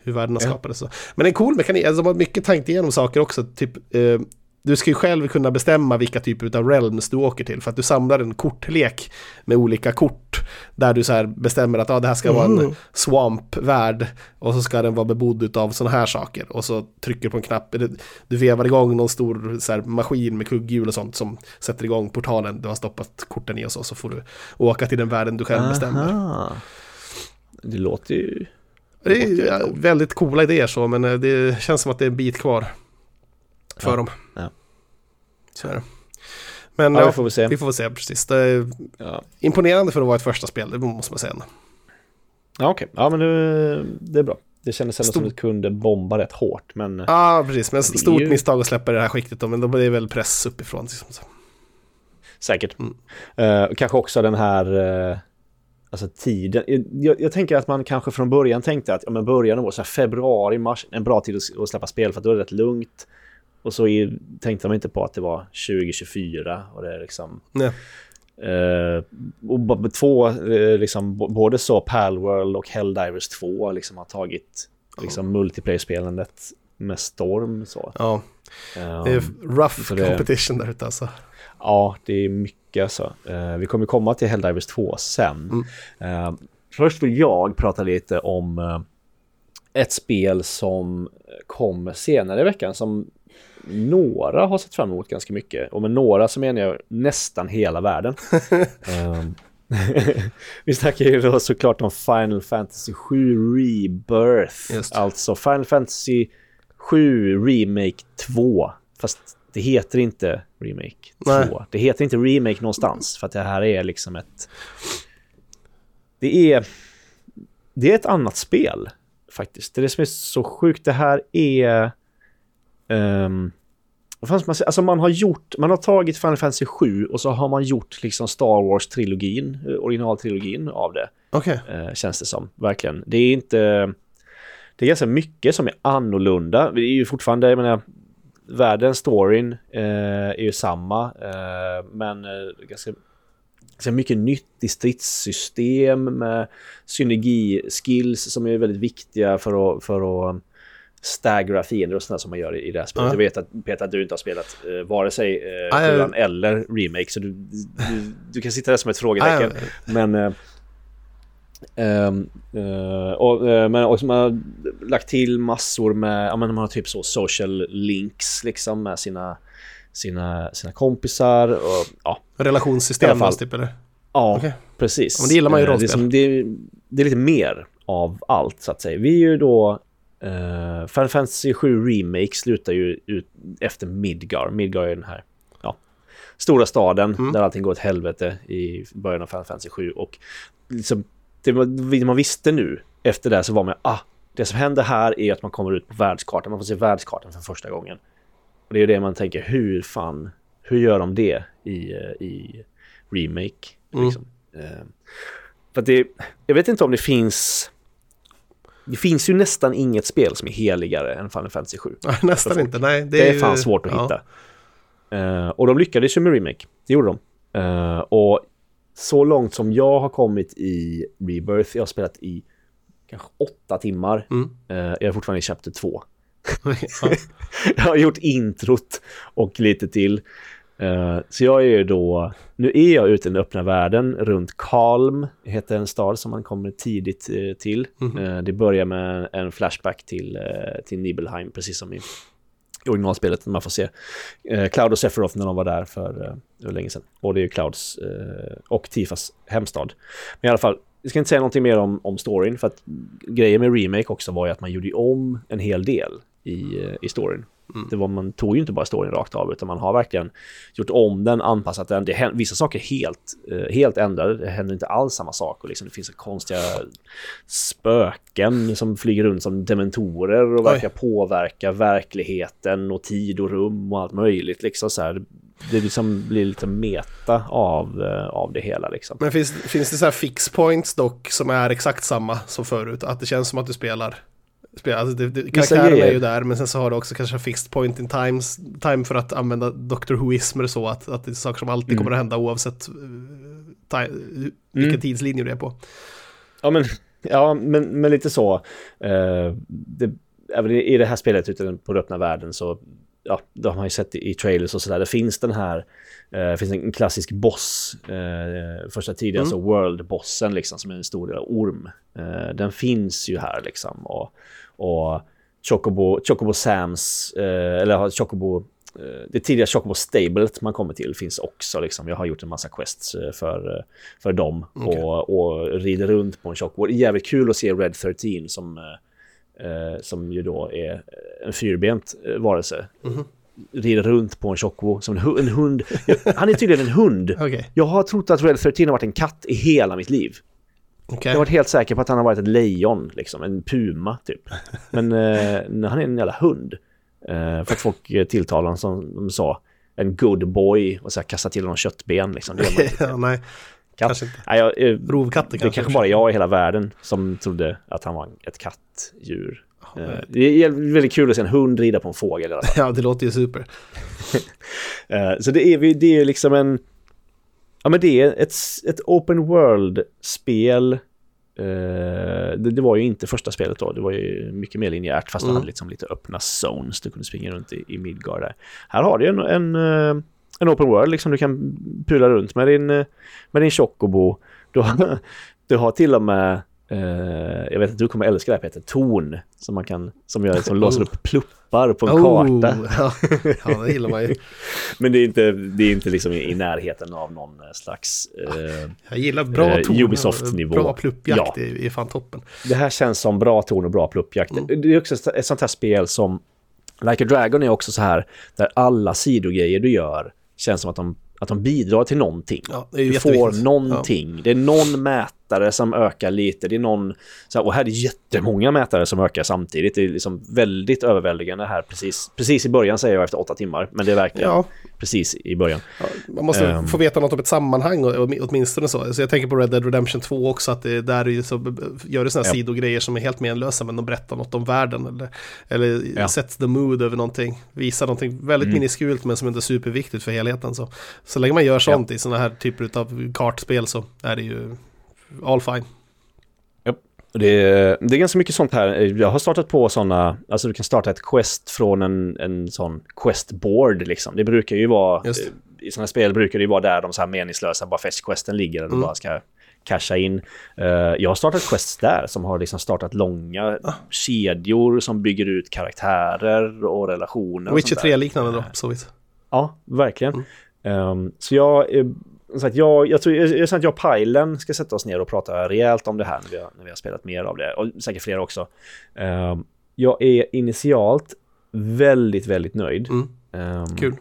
B: hur världarna ja. skapades. Men en cool mekanik, alltså de har mycket tänkt igenom saker också. Typ, eh, du ska ju själv kunna bestämma vilka typer av realms du åker till. För att du samlar en kortlek med olika kort. Där du så bestämmer att ah, det här ska vara en mm. swamp-värld. Och så ska den vara bebodd av sådana här saker. Och så trycker du på en knapp. Du vevar igång någon stor så här, maskin med kugghjul och sånt. Som sätter igång portalen du har stoppat korten i och så. Så får du åka till den världen du själv Aha. bestämmer.
A: Det låter ju
B: det är väldigt coola idéer så, men eh, det känns som att det är en bit kvar för
A: ja.
B: dem.
A: Ja.
B: Så är det. Men ja, vi får väl se. Vi får väl se, precis. Det är imponerande för att vara ett första spel, det måste man säga.
A: Ja, okej. Okay. Ja, men det, är bra. Det kändes ändå som att kunde bomba rätt hårt, men...
B: Ja, precis. Men stort ju... misstag att släppa det här skiktet då, men då blir det väl press uppifrån. Liksom.
A: Säkert. Mm. Uh, kanske också den här... Uh Alltså tiden. Jag, jag, tänker att man kanske från början tänkte att ja, men början av här februari, mars, en bra tid att, att släppa spel för att då är det rätt lugnt. och så i, tänkte de inte på att det var 2024 och det är liksom...
B: Nej.
A: Eh, och två, eh, liksom, både så Palworld och Helldivers 2 liksom har tagit liksom, multiplayer-spelandet med storm. Så.
B: Ja, det är rough
A: så det-
B: competition där ute alltså.
A: Ja, det är mycket så. Eh, vi kommer komma till Helldivers 2 sen. Eh, först vill jag prata lite om eh, ett spel som kommer senare i veckan som några har sett fram emot ganska mycket. Och med några så menar jag nästan hela världen. Ehm, vi snackar ju då såklart om Final Fantasy 7 Rebirth. Alltså Final Fantasy 7 Remake 2. Fast det heter inte Remake 2.
B: Nej.
A: Det heter inte Remake någonstans. För att det här är liksom ett... Det är... Det är ett annat spel faktiskt. Det är det som är så sjukt. Det här är... Um, man? Alltså man har gjort, man har tagit Final Fantasy 7 och så har man gjort liksom Star Wars-trilogin, eh, originaltrilogin av det,
B: Okej,
A: eh, känns det som. Verkligen. Det är inte... Det är ganska mycket som är annorlunda. Det är ju fortfarande, jag menar, världen, storyn eh, är ju samma, eh, men eh, ganska, ganska mycket nytt i stridssystem med synergi-skills som är väldigt viktiga för att, för att staggra fiender och sådär som man gör i, i det här spelet.
B: Ja.
A: Jag vet att Peter, att du inte har spelat eh, vare sig eh, eller remake, så du, du, du kan sitta där som ett frågetecken. Men... Eh, eh, och, eh, men också man har lagt till massor med, ja men man har typ så social links liksom med sina, sina, sina kompisar och ja,
B: relationssystem fast typ eller?
A: ja
B: Okej.
A: precis.
B: Ja, men det gillar man ju i
A: Eh,
B: rollspel.
A: det, är det, är- det är lite mer av allt så att säga. Vi är ju då Uh, Final Fantasy 7 Remake slutar ju ut efter Midgar. Midgar är den här ja, stora staden
B: Mm.
A: där allting går åt helvete i början av Final Fantasy 7. Och liksom, det man- visste nu efter det så var man ah, det som händer här är att man kommer ut på världskartan. Man får se världskartan för första gången. Och det är det man tänker, hur fan, hur gör de det i, eh, i remake?
B: Mm.
A: Liksom. Eh, för att det, jag vet inte om det finns... Det finns ju nästan inget spel som är heligare än Final Fantasy 7.
B: Nej, Nästan inte, nej. Det,
A: Det är
B: ju-
A: fan svårt att
B: ja.
A: hitta. Eh, och de lyckades ju med remake. Det gjorde de. Eh, och så långt som jag har kommit i Rebirth, jag har spelat i kanske åtta timmar.
B: Mm.
A: Eh, jag är fortfarande i Chapter 2.
B: ja.
A: jag har gjort introt och lite till. Eh, så jag är ju då, nu är jag ute i den öppna världen runt Kalm, heter en stad som man kommer tidigt eh, till. Eh, det börjar med en flashback till, till Nibelheim, precis som i i originalspelet. Man får se eh, Cloud och Sephiroth när de var där för, eh, länge sedan. Och det är ju Clouds eh, och Tifas hemstad. Men i alla fall, jag ska inte säga någonting mer om, om storyn för att grejen med Remake också var ju att man gjorde om en hel del i, eh, i storyn.
B: Mm.
A: Det var, man tog ju inte bara storyn rakt av utan man har verkligen gjort om den, anpassat den. Det, hän- vissa saker är helt, eh, helt ändrade, det händer inte alls samma sak. Och liksom, det finns konstiga spöken som flyger runt som dementorer och
B: Oj.
A: verkar påverka verkligheten och tid och rum och allt möjligt. Liksom så här. Det liksom blir lite meta av, eh, av det hela. Liksom.
B: Men finns, finns det så här fix points dock som är exakt samma som förut? Att det känns som att du spelar... spelar alltså det, det, karaktären är ju där, men sen så har du också kanske fixed point in times, time för att använda Dr. Whoismer så att, att det är saker som alltid
A: Mm.
B: kommer att hända oavsett uh, ti- vilken tidslinje du är på.
A: Ja, men, ja, men, men lite så. Eh, det, även i det här spelet ute på den öppna världen så ja, det har man ju sett i, i trailers och sådär. Det finns den här, eh, det finns en klassisk boss, eh, första tiden,
B: Mm.
A: alltså world-bossen liksom, som är en stor del av orm. Eh, den finns ju här liksom. Och, och Chocobo, Chocobo Sams, eh, eller Chocobo, eh, det tidiga Chocobo Stablet man kommer till finns också. Liksom. Jag har gjort en massa quests eh, för, för dem
B: Okej.
A: och, och rider runt på en Chocobo. Jävligt kul att se Red 13 som, eh, som ju då är en fyrbent varelse.
B: Mhm.
A: Rider runt på en Chocobo som en, hu- en hund. Han är tydligen en hund.
B: Okej,
A: Jag har trott att Red 13 har varit en katt i hela mitt liv.
B: Okej.
A: Jag har varit helt säker på att han har varit ett lejon, liksom, en puma typ. Men eh, han är en jävla hund. Eh, för att folk tilltalar honom som de sa, en good boy och så här, kastar till honom köttben. Liksom. Det gör man inte.
B: ja, nej,
A: Katt.
B: kanske inte.
A: Nej, jag, eh,
B: Rovkatter
A: det är
B: kanske.
A: kanske bara jag i hela världen som trodde att han var ett kattdjur. Eh, det är väldigt kul att se en hund rida på en fågel i alla fall.
B: Ja, det låter ju super.
A: Eh, så det är, det är liksom en... Ja men det är ett, ett open world-spel. Eh, det, det var ju inte första spelet då, det var ju mycket mer linjärt fast
B: Mm.
A: du hade liksom lite öppna zones, du kunde springa runt i, i Midgard där. Här har du en, en, eh, en open world, liksom du kan pula runt med din, eh, med din chocobo. Du har, du har till och med, eh, jag vet att du kommer älska det här Peter, torn som man kan, som, gör, som låser upp pluppar på en karta.
B: Oh, ja. ja, det gillar man ju.
A: Men det är inte, det är inte liksom i, närheten av någon eh, slags... Eh,
B: Jag gillar bra
A: Eh. Ubisoft-nivå.
B: Bra pluppjakt
A: Ja.
B: är, är fan toppen.
A: det här känns som bra ton och bra pluppjakt.
B: Mm.
A: Det är också ett- ett sånt här spel som... Like a Dragon är också så här, där alla sidogrejer du gör känns som att de, att de bidrar till någonting.
B: Ja,
A: Du får någonting. Det är någon mätare som ökar lite. Det är någon... Så här, och här är det jättemånga mätare som ökar samtidigt. Det är liksom väldigt överväldigande här precis, precis i början säger jag efter åtta timmar. Men det är verkligen
B: Ja,
A: precis i början.
B: ja, man måste
A: Ehm.
B: få veta något om ett sammanhang åtminstone så. Så jag tänker på Red Dead Redemption 2 också, att det där är ju så, gör det sådana
A: Ja.
B: sidogrejer som är helt menlösa, men de berättar något om världen eller, eller
A: Ja.
B: sätts the mood över någonting. Visar någonting väldigt
A: Mm.
B: miniskult men som inte är superviktigt för helheten. Så, så länge man gör sånt i sådana här typer av kartspel så är det ju all fine.
A: Det är, det är ganska mycket sånt här. Jag har startat på sådana, alltså du kan starta ett quest från en, en sån questboard liksom. Det brukar ju vara, i sådana spel brukar det ju vara där de så här meningslösa bara fetch-questen ligger,
B: Mm.
A: bara ska casha in. Eh, jag har startat quests där som har liksom startat långa
B: Ah.
A: kedjor som bygger ut karaktärer och relationer.
B: Witcher
A: sånt där.
B: 3-liknande då, så vitt.
A: Ja, verkligen.
B: Mm.
A: Ehm, så jag, som sagt, jag, jag tror jag, jag, att jag och Pajlen ska sätta oss ner och prata rejält om det här när vi har, när vi har spelat mer av det. Och säkert fler också. Ehm, jag är initialt väldigt, väldigt nöjd.
B: Mm.
A: Ehm,
B: Kul.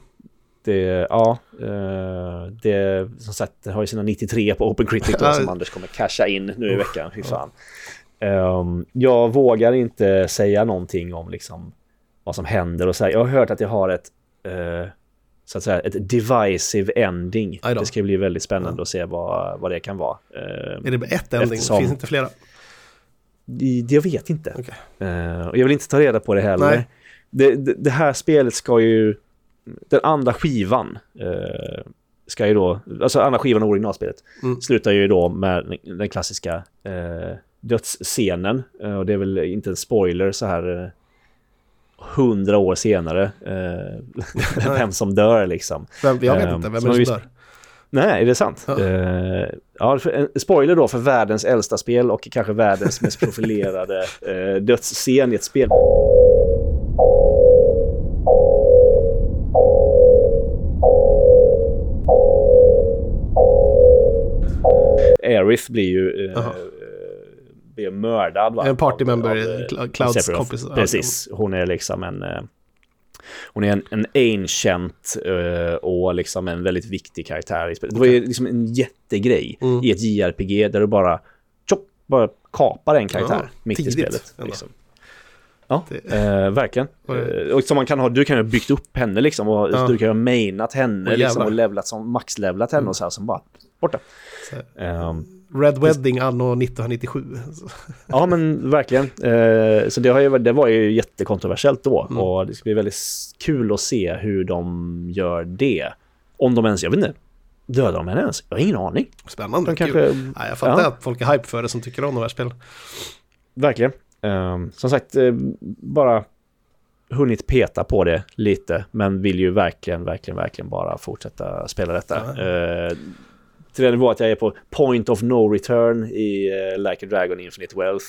A: Det, ja, eh, det som sagt, det har ju sina 93 på Open Critic då, som Anders kommer casha in nu i veckan. Fy fan. Ehm, jag vågar inte säga någonting om liksom vad som händer och så här. Jag har hört att jag har ett eh, så att säga ett divisive ending. Det ska bli väldigt spännande att se vad, vad det kan vara. Ehm,
B: Är det bara ett ending?
A: Eftersom-
B: Finns inte flera?
A: det- jag vet inte.
B: Okej.
A: Eh, och jag vill inte ta reda på det heller. Det, det, det här spelet ska ju... Den andra skivan eh, ska ju då... Alltså andra skivan av originalspelet
B: Mm.
A: slutar ju då med den, klassiska eh, dödsscenen. Och det är väl inte en spoiler så här eh, hundra år senare. Eh, vem som dör liksom.
B: Vem, jag vet
A: Ehm,
B: inte, vem är
A: vi
B: som dör?
A: Nej, är det sant?
B: Ja.
A: Eh, ja, spoiler då för världens äldsta spel och kanske världens mest profilerade eh, dödsscen i ett spel. Aerith blir ju eh, Blir mördad. Va?
B: En partymember,
A: eh,
B: Cl- Clouds kompis.
A: Precis, hon är liksom en... eh, Hon är en, en ancient eh, och liksom en väldigt viktig karaktär i spelet. Det var ju liksom en jättegrej
B: Mm.
A: i ett JRPG där du bara, tjopp, bara kapar en karaktär
B: Ja,
A: mitt
B: tidigt
A: i spelet. Liksom. Ja,
B: Det-
A: eh, verkligen.
B: Och det-
A: och som man kan ha, du kan ju ha byggt upp henne liksom och
B: Ja.
A: du kan ju ha mainat henne
B: Åh,
A: liksom, och levlat som maxlevlat henne och så här som bara borta.
B: Så-
A: Ehm,
B: Red Wedding anno 1997.
A: Ja, men verkligen. Eh, så det, har ju, det var ju jättekontroversiellt då.
B: Mm.
A: Och det ska bli väldigt kul att se hur de gör det. Om de ens, jag vet inte, dödar de henne ens? Jag har ingen aning.
B: Spännande.
A: De kanske,
B: Nej, jag fattar
A: ja.
B: att folk är hype för det som tycker om de här spelen.
A: verkligen. Eh, som sagt, eh, bara hunnit peta på det lite. Men vill ju verkligen, verkligen, verkligen bara fortsätta spela detta.
B: Ja.
A: Till den nivå att jag är på point of no return i uh, Like a Dragon Infinite Wealth.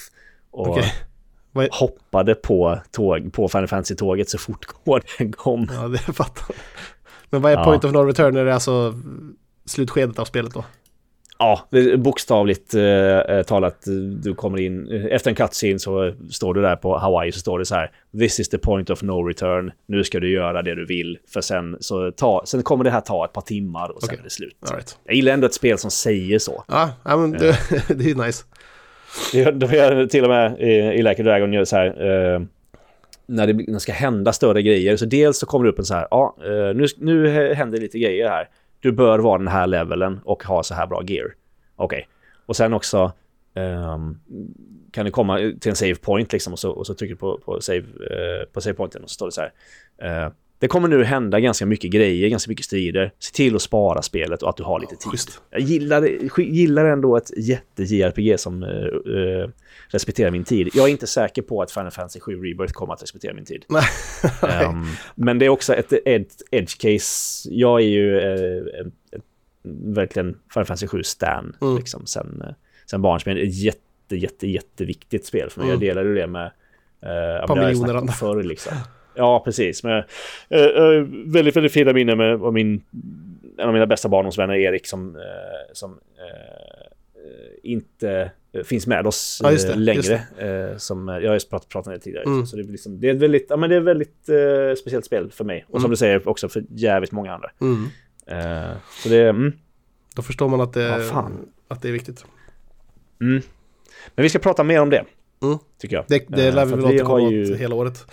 A: Och
B: är-
A: hoppade på, tåg, på Final Fantasy-tåget så fort koden kom.
B: Ja, det fattar. Men vad är
A: Ja.
B: point of no return? Är det alltså slutskedet av spelet då?
A: Ja, bokstavligt eh, talat, eh, du kommer in, eh, efter en cutscene så står du där på Hawaii så står det så här This is the point of no return, nu ska du göra det du vill, för sen, så ta, sen kommer det här ta ett par timmar och sen
B: Okej.
A: är det slut.
B: Right.
A: Jag gillar ändå ett spel som säger så.
B: Ja, men det, det är nice.
A: De gör till och med i, i Like a Dragon gör så här eh, när det, när det ska hända större grejer. Så dels så kommer det upp en så här, ja, eh, nu, nu händer lite grejer här. Du bör vara den här levelen och ha så här bra gear. Okej. Och sen också, um, kan du komma till en save point liksom och så, och så trycker du på, på, save, uh, på save pointen och så står det så här. Uh, det kommer nu hända ganska mycket grejer, ganska mycket strider. Se till att spara spelet och att du har lite tid.
B: Schysst.
A: Jag gillar, gillar ändå ett jätte-JRPG som uh, respekterar min tid. Jag är inte säker på att Final Fantasy 7 Rebirth kommer att respektera min tid. um, men det är också ett, ett edge case. Jag är ju uh, ett, verkligen Final Fantasy 7 stan mm. liksom, sen, sen barnsben. Ett jätte, jätte, jätteviktigt spel för mig. Mm. Jag delade det med... Uh,
B: Ett par miljoner andra.
A: Förr, liksom. Ja, precis. Men, uh, uh, väldigt, väldigt fina minnen med av min, en av mina bästa barndomsvänner, Erik, som, uh, som uh, inte finns med oss
B: ja, det,
A: längre. som, jag har ju pratat, pratat om det tidigare. Mm. Så det, är liksom, det är ett väldigt, ja, men det är väldigt speciellt spel för mig. Och mm. som du säger också för jävligt många andra.
B: Mm.
A: så det... Mm.
B: Då förstår man att det, ja, att det är viktigt.
A: Mm. Men vi ska prata mer om det.
B: Mm.
A: Tycker jag.
B: Det, det lär vi väl återkomma ju... hela året.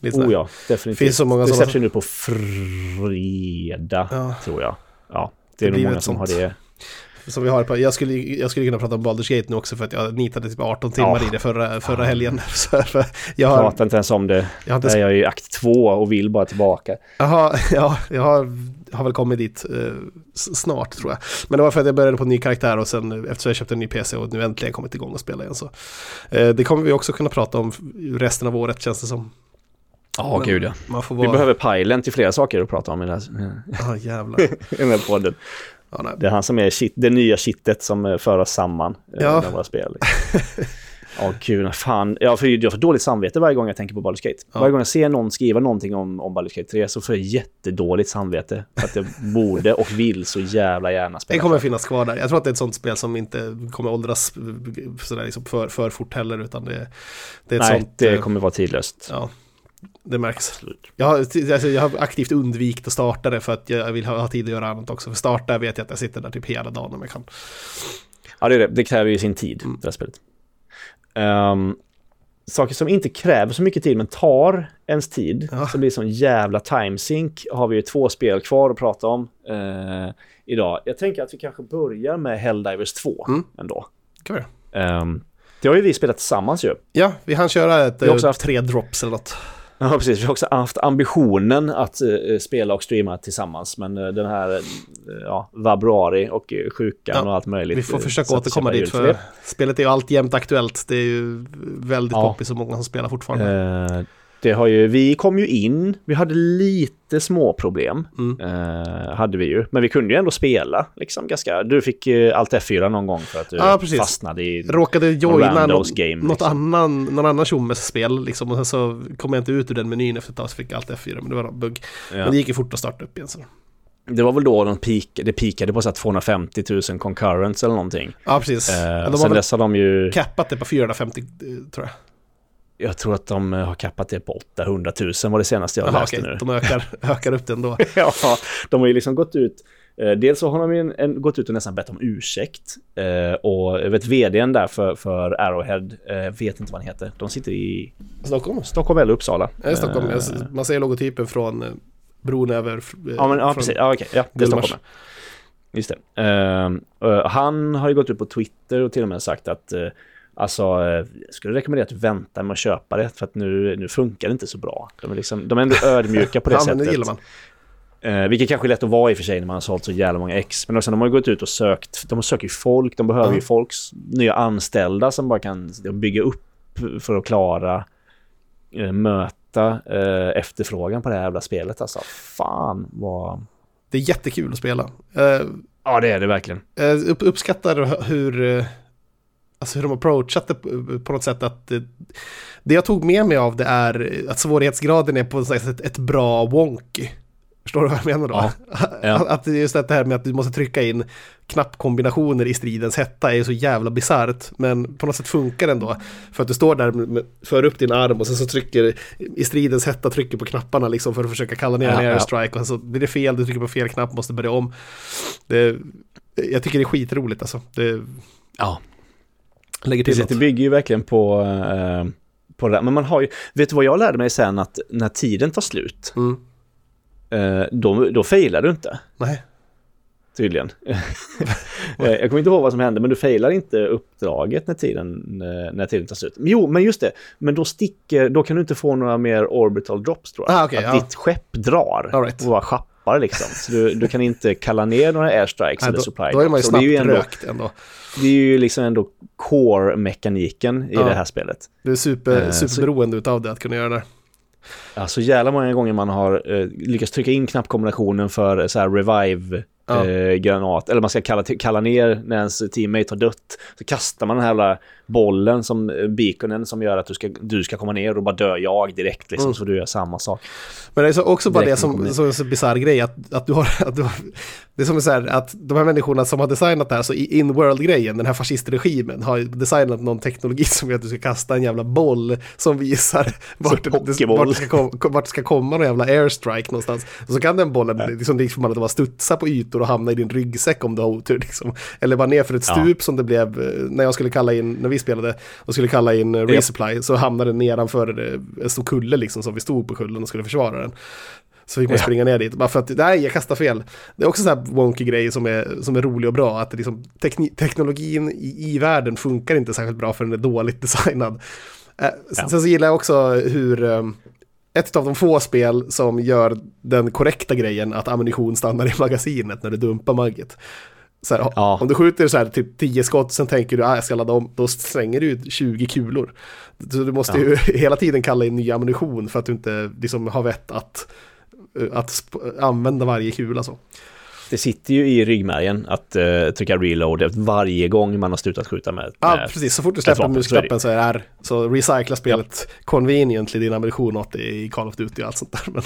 A: Lite oh ja, definitivt.
B: Finns så många
A: det släpps ju nu på fredag, ja. tror jag. Ja, det är det nog många som sånt. har det.
B: Som vi har på, jag, skulle, jag skulle kunna prata om Baldur's Gate nu också för att jag nitade typ 18 timmar ja. i det förra, förra helgen. Så
A: jag har, pratar inte ens om det. Jag, har inte... jag är i akt två och vill bara tillbaka.
B: Jaha, ja, jag har, har väl kommit dit eh, snart tror jag. Men det var för att jag började på en ny karaktär och sen eftersom jag köpte en ny PC och nu äntligen kommit igång och spela igen så. Eh, det kommer vi också kunna prata om resten av året känns det som.
A: Ja, oh, gud ja. Man får vara... Vi behöver pilen till flera saker att prata om i den
B: här,
A: ah,
B: jävlar.
A: i den här podden. Ja, det är han som är shit, det nya kittet som eh, för oss samman eh, ja. med våra spel. Ja, kul. Fan. Jag får, jag får dåligt samvete varje gång jag tänker på Baldur's Gate. Ja. Varje gång jag ser någon skriva någonting om, om Baldur's Gate 3 så får jag jättedåligt samvete. För att jag borde och vill så jävla gärna spela.
B: Det kommer finnas kvar där. Jag tror att det är ett sånt spel som inte kommer åldras sådär liksom för, för fort heller. Utan det, det är ett
A: Nej,
B: sånt,
A: det eh, kommer vara tidlöst.
B: Ja. Det märks. Jag har, alltså, jag har aktivt undvikit att starta det för att jag vill ha, ha tid att göra annat också. För starta vet jag att jag sitter där typ hela dagen om jag kan.
A: Ja, det är det. Det kräver ju sin tid, mm. det här spelet. Um, saker som inte kräver så mycket tid men tar ens tid, ja. som blir som jävla timesync, har vi ju två spel kvar att prata om uh, idag. Jag tänker att vi kanske börjar med Helldivers 2 mm. ändå.
B: Kan vi
A: um, Det har ju vi spelat tillsammans ju.
B: Ja, vi hann köra ett, vi har också haft tre drops eller något.
A: Ja, precis. Vi har också haft ambitionen att uh, spela och streama tillsammans. Men uh, den här uh, ja, vabruari och sjukan ja, och allt möjligt.
B: Vi får försöka återkomma dit. För, för spelet är ju alltjämt aktuellt. Det är ju väldigt ja. poppis och många som spelar fortfarande.
A: Det har ju, vi kom ju in, vi hade lite små problem mm. eh, hade vi ju, men vi kunde ju ändå spela liksom ganska. Du fick eh, allt F4 någon gång för att du ja, fastnade i
B: Råkade joina något, game, något liksom. annan, någon annan tjommes spel liksom och sen så kom jag inte ut ur den menyn efter ett tag så fick jag allt F4 men det var någon bugg. Ja. Men det gick ju fort att starta upp igen så.
A: Det var väl då de peak, det peakade på så 250 000 concurrents eller någonting.
B: Ja, precis.
A: Eh, de sen dess har de ju...
B: Cappat det på 450 eh, tror jag.
A: Jag tror att de har kappat det på 800 000 var det senaste jag Aha, läste okay. nu.
B: De ökar, ökar upp den då.
A: ja, de har ju liksom gått ut eh, Dels så har de en, en, gått ut och nästan bett om ursäkt. Eh, och jag vet vdn där för, för Arrowhead, eh, vet inte vad han heter. De sitter i
B: Stockholm,
A: Stockholm eller Uppsala.
B: Ja, Stockholm. Eh, man ser logotypen från eh, bron över. Eh,
A: ja, men, ja precis. Ja, okay. ja, det är Stockholm. Just det. Uh, han har ju gått ut på Twitter och till och med sagt att Alltså, jag skulle rekommendera att du väntar med att köpa det för att nu, nu funkar det inte så bra. De är, liksom, de är ändå ödmjuka på det ja, sättet. Det gillar man. Eh, vilket kanske är lätt att vara i och för sig när man har sålt så jävla många ex. Men också de har gått ut och sökt, de söker ju folk, de behöver mm. ju folks nya anställda som bara kan bygga upp för att klara, eh, möta eh, efterfrågan på det här jävla spelet. Alltså fan vad...
B: Det är jättekul att spela. Uh,
A: ja, det är det verkligen.
B: Uh, upp, uppskattar hur... Alltså hur de approachat det på något sätt att det, det jag tog med mig av det är att svårighetsgraden är på något sätt ett bra wonky. Förstår du vad jag menar då? Ja, ja. Att just det här med att du måste trycka in knappkombinationer i stridens hetta är så jävla bisarrt. Men på något sätt funkar det ändå. För att du står där, för upp din arm och sen så trycker i stridens hetta trycker på knapparna liksom för att försöka kalla ner ja, en airstrike. Och så blir det fel, du trycker på fel knapp, måste börja om. Det, jag tycker det är skitroligt alltså. Det,
A: ja. Lägger till Precis, det bygger ju verkligen på, eh, på det där. Men man har ju, vet du vad jag lärde mig sen? Att när tiden tar slut,
B: mm.
A: eh, då, då failar du inte.
B: Nej.
A: tydligen. Eh, jag kommer inte ihåg vad som hände, men du failar inte uppdraget när tiden, när tiden tar slut. Jo, men just det. Men då sticker, då kan du inte få några mer orbital drops tror jag.
B: Ah, okay,
A: att
B: ja.
A: ditt skepp drar
B: All right.
A: och bara schappar liksom. Så du, du kan inte kalla ner några airstrikes
B: Nej,
A: eller supply
B: då är man ju
A: drops. Och det
B: snabbt
A: är ju ändå,
B: rökt ändå.
A: det är ju liksom ändå core-mekaniken i
B: Ja.
A: det här spelet.
B: Du är super,
A: Eh,
B: superberoende utav det, att kunna göra det.
A: Ja, så jävla många gånger man har eh, lyckats trycka in knappkombinationen för så här revive
B: Ja.
A: eh, granat, eller man ska kalla, kalla ner när ens teammate har dött. Så kastar man den här bollen som eh, beaconen som gör att du ska, du ska komma ner och bara dör jag direkt liksom,
B: Mm.
A: så du gör samma sak.
B: Men det är så också bara det
A: Direkt
B: som,
A: man
B: som är så bisarr grej, att, att, du har, att du har... Det är som så här, att de här människorna som har designat det här, så i in-world-grejen, den här fascistregimen, har designat någon teknologi som gör att du ska kasta en jävla boll som visar vart, det, vart, det, ska kom, vart det ska komma någon jävla airstrike någonstans. Och så kan den bollen, liksom, liksom att bara studsa på ytor och hamna i din ryggsäck om du har otur. Liksom. Eller bara ner för ett
A: Ja.
B: stup som det blev eh, när jag skulle kalla in, när vi spelade, och skulle kalla in eh, resupply, så hamnade den nedanför eh, en stor kulle liksom, som vi stod på kullen och skulle försvara den. Så fick man
A: Ja.
B: springa ner dit, bara för att, nej jag kastar fel. Det är också så här wonky grej som är, som är rolig och bra, att liksom, teknologin i, i världen funkar inte särskilt bra för den är dåligt designad. Eh,
A: Ja.
B: Sen så gillar jag också hur, ett av de få spel som gör den korrekta grejen att ammunition stannar i magasinet när du dumpar magget. Här,
A: Ja.
B: Om du skjuter så här typ 10 skott, sen tänker du att ah, jag ska ladda om, då slänger du ut 20 kulor. Så du måste
A: Ja.
B: ju hela tiden kalla in ny ammunition för att du inte liksom har vett att, att sp- använda varje kula så.
A: Det sitter ju i ryggmärgen att eh, trycka reload varje gång man har slutat skjuta med,
B: Ja,
A: med
B: precis. Så fort du släpper
A: vapen,
B: musknappen så är det R. Så recycla spelet conveniently din ammunition åt i Call of Duty och allt sånt där. Men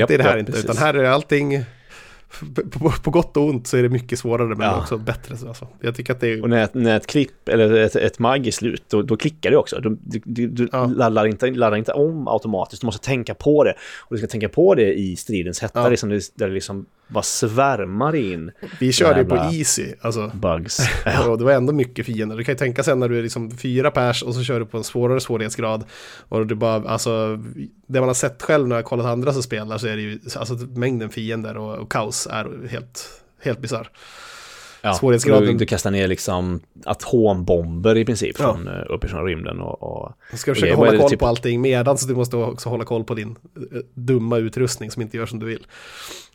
B: inte i det här
A: ja,
B: inte,
A: precis.
B: utan här är allting på, på, gott och ont så är det mycket svårare men
A: Ja.
B: också bättre. Så alltså. Jag tycker att det är...
A: Och när ett, när ett klipp eller ett, ett mag är slut, då, då klickar det också. Du, du, du,
B: Ja.
A: laddar, inte, laddar inte om automatiskt, du måste tänka på det. Och du ska tänka på det i stridens hetta,
B: Ja.
A: liksom, där det liksom bara svärmar in
B: Vi körde ju på easy, alltså.
A: bugs.
B: Och det var ändå mycket fiender. Du kan ju tänka sen när du är liksom fyra pers och så kör du på en svårare svårighetsgrad. Och du bara, alltså, det man har sett själv när jag kollat andra som spelar så är det ju, alltså mängden fiender och, och kaos är helt, helt bisarr.
A: Ja,
B: Svårighetsgraden-
A: Du, kastar ner liksom atombomber i princip
B: Ja.
A: från, uh, uppifrån rymden. Och, och,
B: Du ska försöka hålla koll
A: typ-
B: på allting medan så du måste också hålla koll på din eh, dumma utrustning som inte gör som du vill.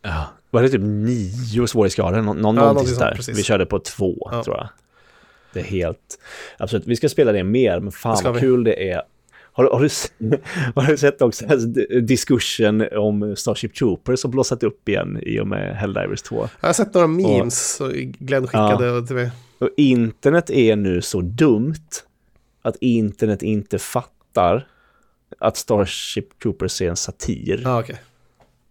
A: ja, var det typ nio svårighetsgrader? Nå, någon,
B: Ja,
A: någonting sånt där.
B: precis.
A: Vi körde på två,
B: Ja.
A: tror jag. Det är helt... Absolut, vi ska spela det mer, men fan vad kul det är. Har, har, du, har du sett också diskussion om Starship Troopers som blossat upp igen i och med Helldivers 2?
B: Jag har sett några memes, så Glenn skickade till mig.
A: Och internet är nu så dumt att internet inte fattar att Starship Troopers är en satir.
B: Ja, okej.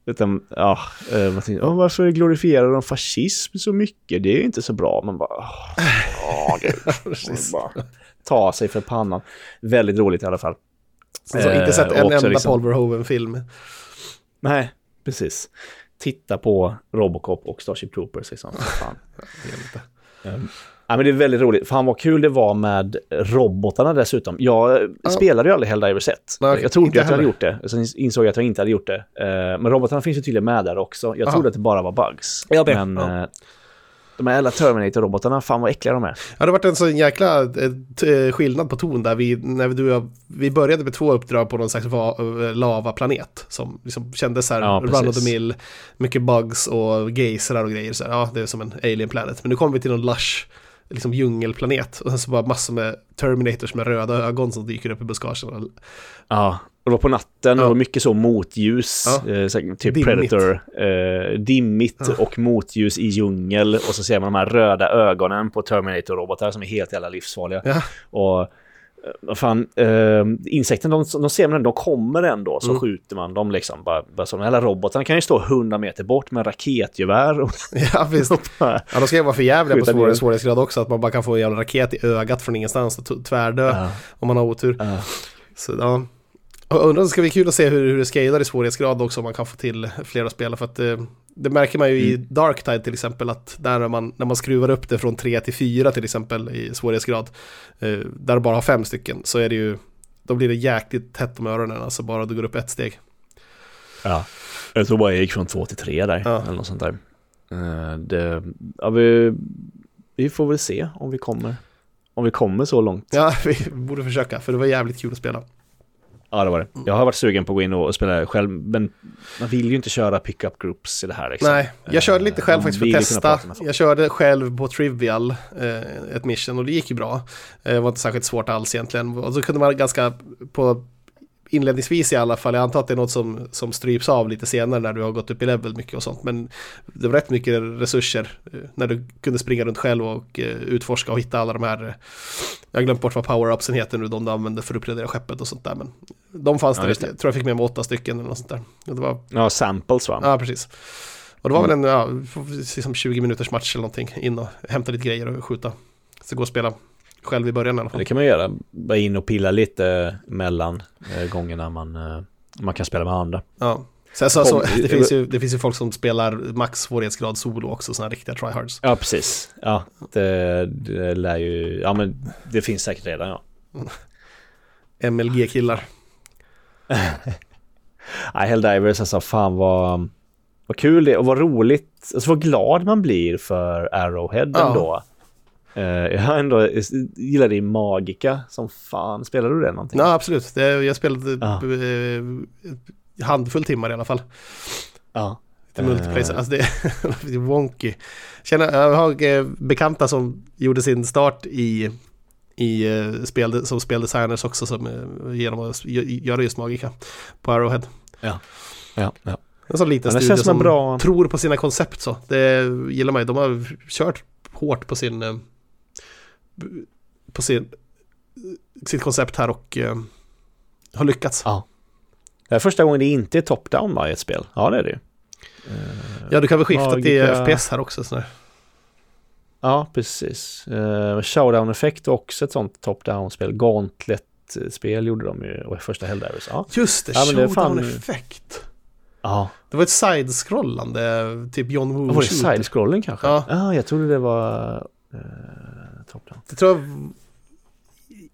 A: Utan, ja, eh, man tänker, "Åh, varför glorifierar de fascism så mycket? Det är ju inte så bra. Man bara.
B: Precis.
A: Man bara ta sig för pannan. Väldigt roligt i alla fall.
B: Alltså, inte sett
A: Eh,
B: en
A: och också
B: enda
A: liksom-
B: Paul Verhoeven-film.
A: Nej, precis. Titta på Robocop och Starship Troopers. Liksom. Fan. Um, ja, men det är väldigt roligt. Fan vad kul det var med robotarna dessutom. Jag
B: Ja.
A: spelade ju aldrig Helldivers 1.
B: Nej,
A: jag trodde att jag hade gjort det. Sen insåg jag att jag inte hade gjort det. Eh, men robotarna finns ju tydligen med där också. Jag
B: Aha.
A: trodde att det bara var bugs.
B: Med.
A: Men
B: Ja.
A: De här jävla Terminator-robotarna, fan vad äckliga de är.
B: Ja, det har varit en sån jäkla eh, eh, skillnad på ton där. Vi, när vi, du, vi började med två uppdrag på någon slags eh, lavaplanet som liksom kändes så här
A: Ja,
B: run of the mill, mycket bugs och geysrar och grejer. Så här, ja, det är som en alien planet. Men nu kommer vi till någon lush liksom djungelplanet och sen så bara massor med Terminators med röda ögon som dyker upp i buskagen.
A: Ja, och det var på natten
B: Ja.
A: och mycket så motljus,
B: Ja.
A: eh, typ
B: Dimmigt.
A: Predator, eh, dimmigt
B: Ja.
A: och motljus i djungel och så ser man de här röda ögonen på Terminator-robotar som är helt jävla livsfarliga.
B: Ja.
A: Och eh, vad fan, eh, insekten, de, de ser man ändå, de kommer ändå, så
B: Mm.
A: skjuter man dem liksom. Bara, bara så. De här robotarna kan ju stå 100 meter bort med raketgevär och
B: Ja, visst.
A: bara,
B: Ja, de ska ju vara för jävliga på svår, svårighetsgrad också, att man bara kan få en jävla raket i ögat från ingenstans och tvärdö
A: Ja.
B: om man har otur.
A: Ja.
B: Så, ja. Undrar, det ska bli kul att se hur, hur det scalar i svårighetsgrad också, om man kan få till flera spel. För att eh, det märker man ju i
A: Mm.
B: Darktide till exempel, att där när man, när man skruvar upp det från 3 till 4 till exempel i svårighetsgrad, eh, där du bara har fem stycken, så är det ju, då blir det jäkligt tätt om öronen, alltså bara du går upp ett steg.
A: ja. Jag tror bara jag gick från två till tre där,
B: Ja.
A: eller något sånt där. Eh, det, ja, vi, vi får väl se om vi kommer. Om vi kommer så långt.
B: Ja, vi borde försöka, för det var jävligt kul att spela.
A: Ja, det var det. Jag har varit sugen på att gå in och spela själv, men man vill ju inte köra pickup groups i det här. Liksom.
B: Nej, jag körde lite själv faktiskt för att testa. Jag körde själv på Trivial, eh, ett mission, och det gick ju bra. Eh, Det var inte särskilt svårt alls egentligen. Och så kunde man ganska, på inledningsvis i alla fall, jag antar att det är något som, som stryps av lite senare när du har gått upp i level mycket och sånt. Men det var rätt mycket resurser eh, när du kunde springa runt själv och eh, utforska och hitta alla de här, eh, jag har glömt bort vad power-upsen heter nu, de du använder för att uppgradera skeppet och sånt där. Men de fanns
A: Ja,
B: där, jag tror jag fick med mig åtta stycken eller något sånt där. Det var
A: Ja, samples va?
B: Ja, precis. Och det var väl en ja, liksom 20 minuters match eller någonting. In och hämta lite grejer och skjuta. Så gå och spela själv i början i alla
A: Det
B: fall.
A: kan man göra. Bara in och pilla lite mellan eh, gångerna man, eh, man kan spela med andra.
B: Ja. Sen så, så,
A: Kom-
B: det, finns ju, det finns ju folk som spelar max svårighetsgrad solo också, sådana riktiga tryhards.
A: Ja, precis. Ja, det, det lär ju... Ja, men det finns säkert redan, ja.
B: MLG-killar.
A: Nej, Helldivers, alltså fan vad, vad kul det är och vad roligt. Alltså vad glad man blir för Arrowhead
B: Ja.
A: ändå. Eh, jag har ändå gillar i Magica som fan. Spelar du det någonting?
B: Ja, absolut. Det, jag spelade
A: Ja.
B: eh, handfull timmar i alla fall.
A: Ja.
B: Till multiplayer. Alltså det är wonky. Känner, jag har eh, bekanta som gjorde sin start i, i eh, spel, som speldesigners också som, eh, genom att gö- göra just Magica på Arrowhead.
A: Ja, ja.
B: En sån liten
A: det
B: studio
A: som bra-
B: tror på sina koncept så. Det gillar man ju. De har kört hårt på sin eh, på sin sitt koncept här och eh, har lyckats.
A: Ja. Det är första gången det inte är top-down va, i ett spel. Ja, det är det ju.
B: Ja, du kan väl skifta till
A: Magica-
B: FPS här också. Sådär.
A: Ja, precis. Uh, Showdown-effekt är också ett sånt top-down-spel. Gauntlet-spel gjorde de ju, och första Helldivers. Ja.
B: Just det,
A: Ja, är fan-
B: showdown-effekt.
A: ja.
B: Det var ett side-scrollande, typ John Woo
A: Var det side-scrolling kanske?
B: Ja.
A: ah, jag trodde det var uh, top-down.
B: Det tror jag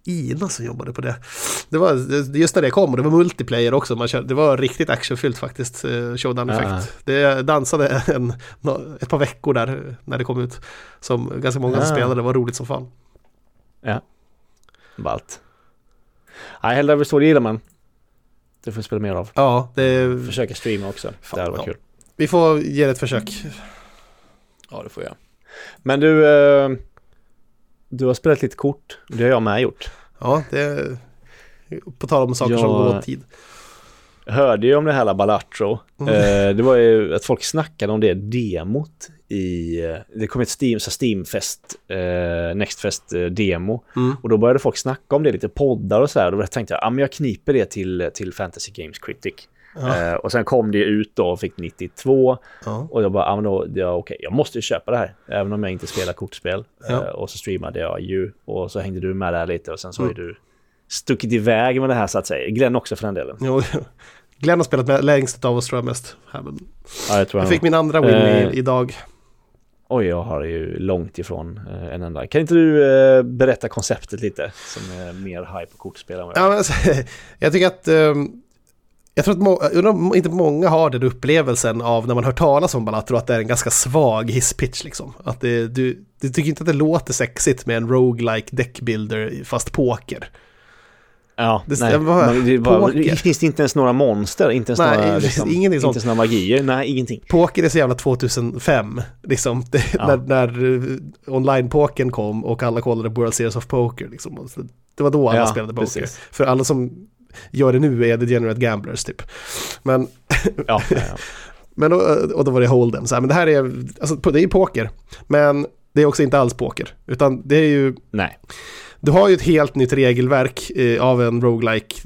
B: Ina som jobbade på det. Det var just när det kom och det var multiplayer också. Man körde, det var riktigt actionfyllt faktiskt, eh, showdown effekt.
A: Ja.
B: Det dansade en, ett par veckor där när det kom ut. Som ganska många som
A: Ja.
B: spelade, det var roligt som fan.
A: Ja. Ballt. Nej, Helldivers 2 det gillar man. Det får vi spela mer av.
B: Ja, det,
A: Försöka streama också.
B: Fan,
A: det hade varit
B: ja.
A: kul.
B: vi får ge det ett försök.
A: Ja, det får jag. Men du, eh, du har spelat lite kort. Det har jag med gjort.
B: Ja, det på tal om saker
A: Ja.
B: som går åt tid.
A: Jag hörde ju om det här Balatro.
B: Mm.
A: Eh, det var ju att folk snackade om det demot i... eh, Det kom ett Steam, så Steamfest, eh, Nextfest eh, demo.
B: Mm.
A: Och då började folk snacka om det, lite poddar och så här. Och då tänkte jag, ja men jag kniper det till, till Fantasy Games Critic.
B: Ja.
A: Eh, och sen kom det ut då och fick 92.
B: Ja.
A: Och jag bara, men då, ja, okej, jag måste ju köpa det här. Även om jag inte spelar kortspel.
B: Ja.
A: Eh, och så streamade jag ju. Och så hängde du med där lite. Och sen så har
B: Mm.
A: ju du stuckit iväg med det här så att säga. Glenn också för den delen.
B: Jo, Glenn har spelat med längst av oss tror jag mest. Här, men
A: Ja, jag tror
B: Jag fick min andra win i, idag.
A: Oj, jag har ju långt ifrån eh, en enda. Kan inte du eh, berätta konceptet lite? Som är mer hype på kortspel än vad jag
B: Ja, men, alltså, jag tycker att... ehm, jag tror att må, undrar inte många har den upplevelsen av när man hör talas om Balatro att det är en ganska svag hisspitch liksom. Att det, du, du tycker inte att det låter sexigt med en roguelike deckbuilder fast poker.
A: Ja,
B: Det-
A: nej.
B: det var-
A: det var,
B: poker.
A: finns det inte ens några monster? Inte ens
B: Nej,
A: några,
B: det
A: liksom,
B: ingenting
A: inte
B: sånt.
A: ens några magier? Nej, ingenting.
B: Poker är så jävla 2005, liksom. Det,
A: Ja.
B: När, när uh, online-pokern kom och alla kollade på World Series of Poker. Liksom. Det var då alla
A: Ja,
B: spelade poker.
A: precis.
B: För alla som gör det nu är degenerate gamblers typ. Men
A: Ja, ja, ja.
B: Men då, och då var det Holden. Så här, men det här är, alltså, det är poker. Men det är också inte alls poker. Utan det är ju,
A: Nej.
B: du har ju ett helt nytt regelverk eh, av en roguelike,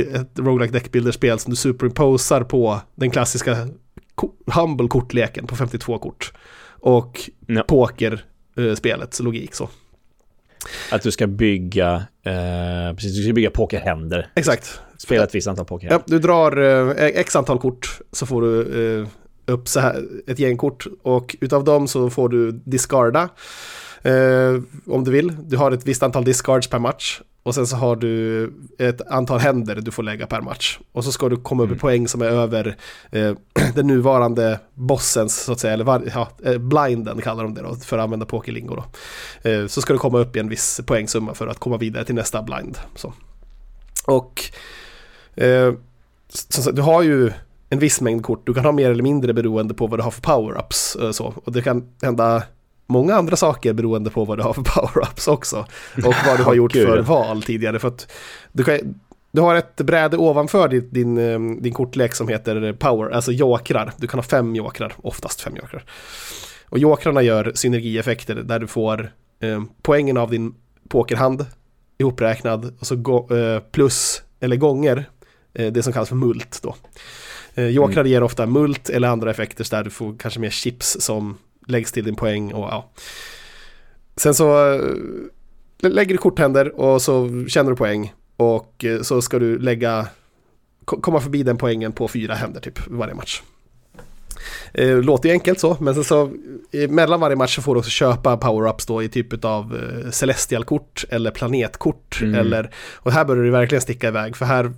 B: ett roguelike som du superimposar på den klassiska humble kortleken på 52 kort. Och
A: Ja.
B: pokerspelets logik så.
A: Att du ska bygga, eh, precis, du ska bygga pokerhänder.
B: Exakt.
A: Spela ett visst antal pokerhänder.
B: Ja, du drar eh, x antal kort så får du eh, upp så här ett gäng kort och utav dem så får du discarda eh, om du vill. Du har ett visst antal discards per match Och sen så har du ett antal händer du får lägga per match. Och så ska du komma upp i
A: Mm.
B: poäng som är över eh, den nuvarande bossens, så att säga, eller var, ja, eh, blinden kallar de det då, för att använda pokerlingo då. Eh, så ska du komma upp i en viss poängsumma för att komma vidare till nästa blind. Så. Och eh, sagt, du har ju en viss mängd kort, du kan ha mer eller mindre beroende på vad du har för power-ups. eh, Så. Och det kan hända många andra saker beroende på vad du har för power-ups också. Och vad du har gjort för val tidigare. För du, kan, du har ett bräde ovanför din, din, eh, din kortlek som heter power, alltså jokrar. Du kan ha fem jokrar, oftast fem jokrar. Och jokrarna gör synergieffekter där du får eh, poängen av din pokerhand ihopräknad och så gå, eh, plus eller gånger eh, det som kallas för mult då. Eh, jokrar ger ofta mult eller andra effekter där du får kanske mer chips som läggs till din poäng och ja. Sen så eh, lägger du korthänder och så känner du poäng och eh, så ska du lägga ko- komma förbi den poängen på fyra händer typ varje match. Eh, låter ju enkelt så, men sen så mellan varje match så får du också köpa power-ups då i typ av celestial-kort eller planetkort
A: Mm.
B: eller och här börjar det verkligen sticka iväg för här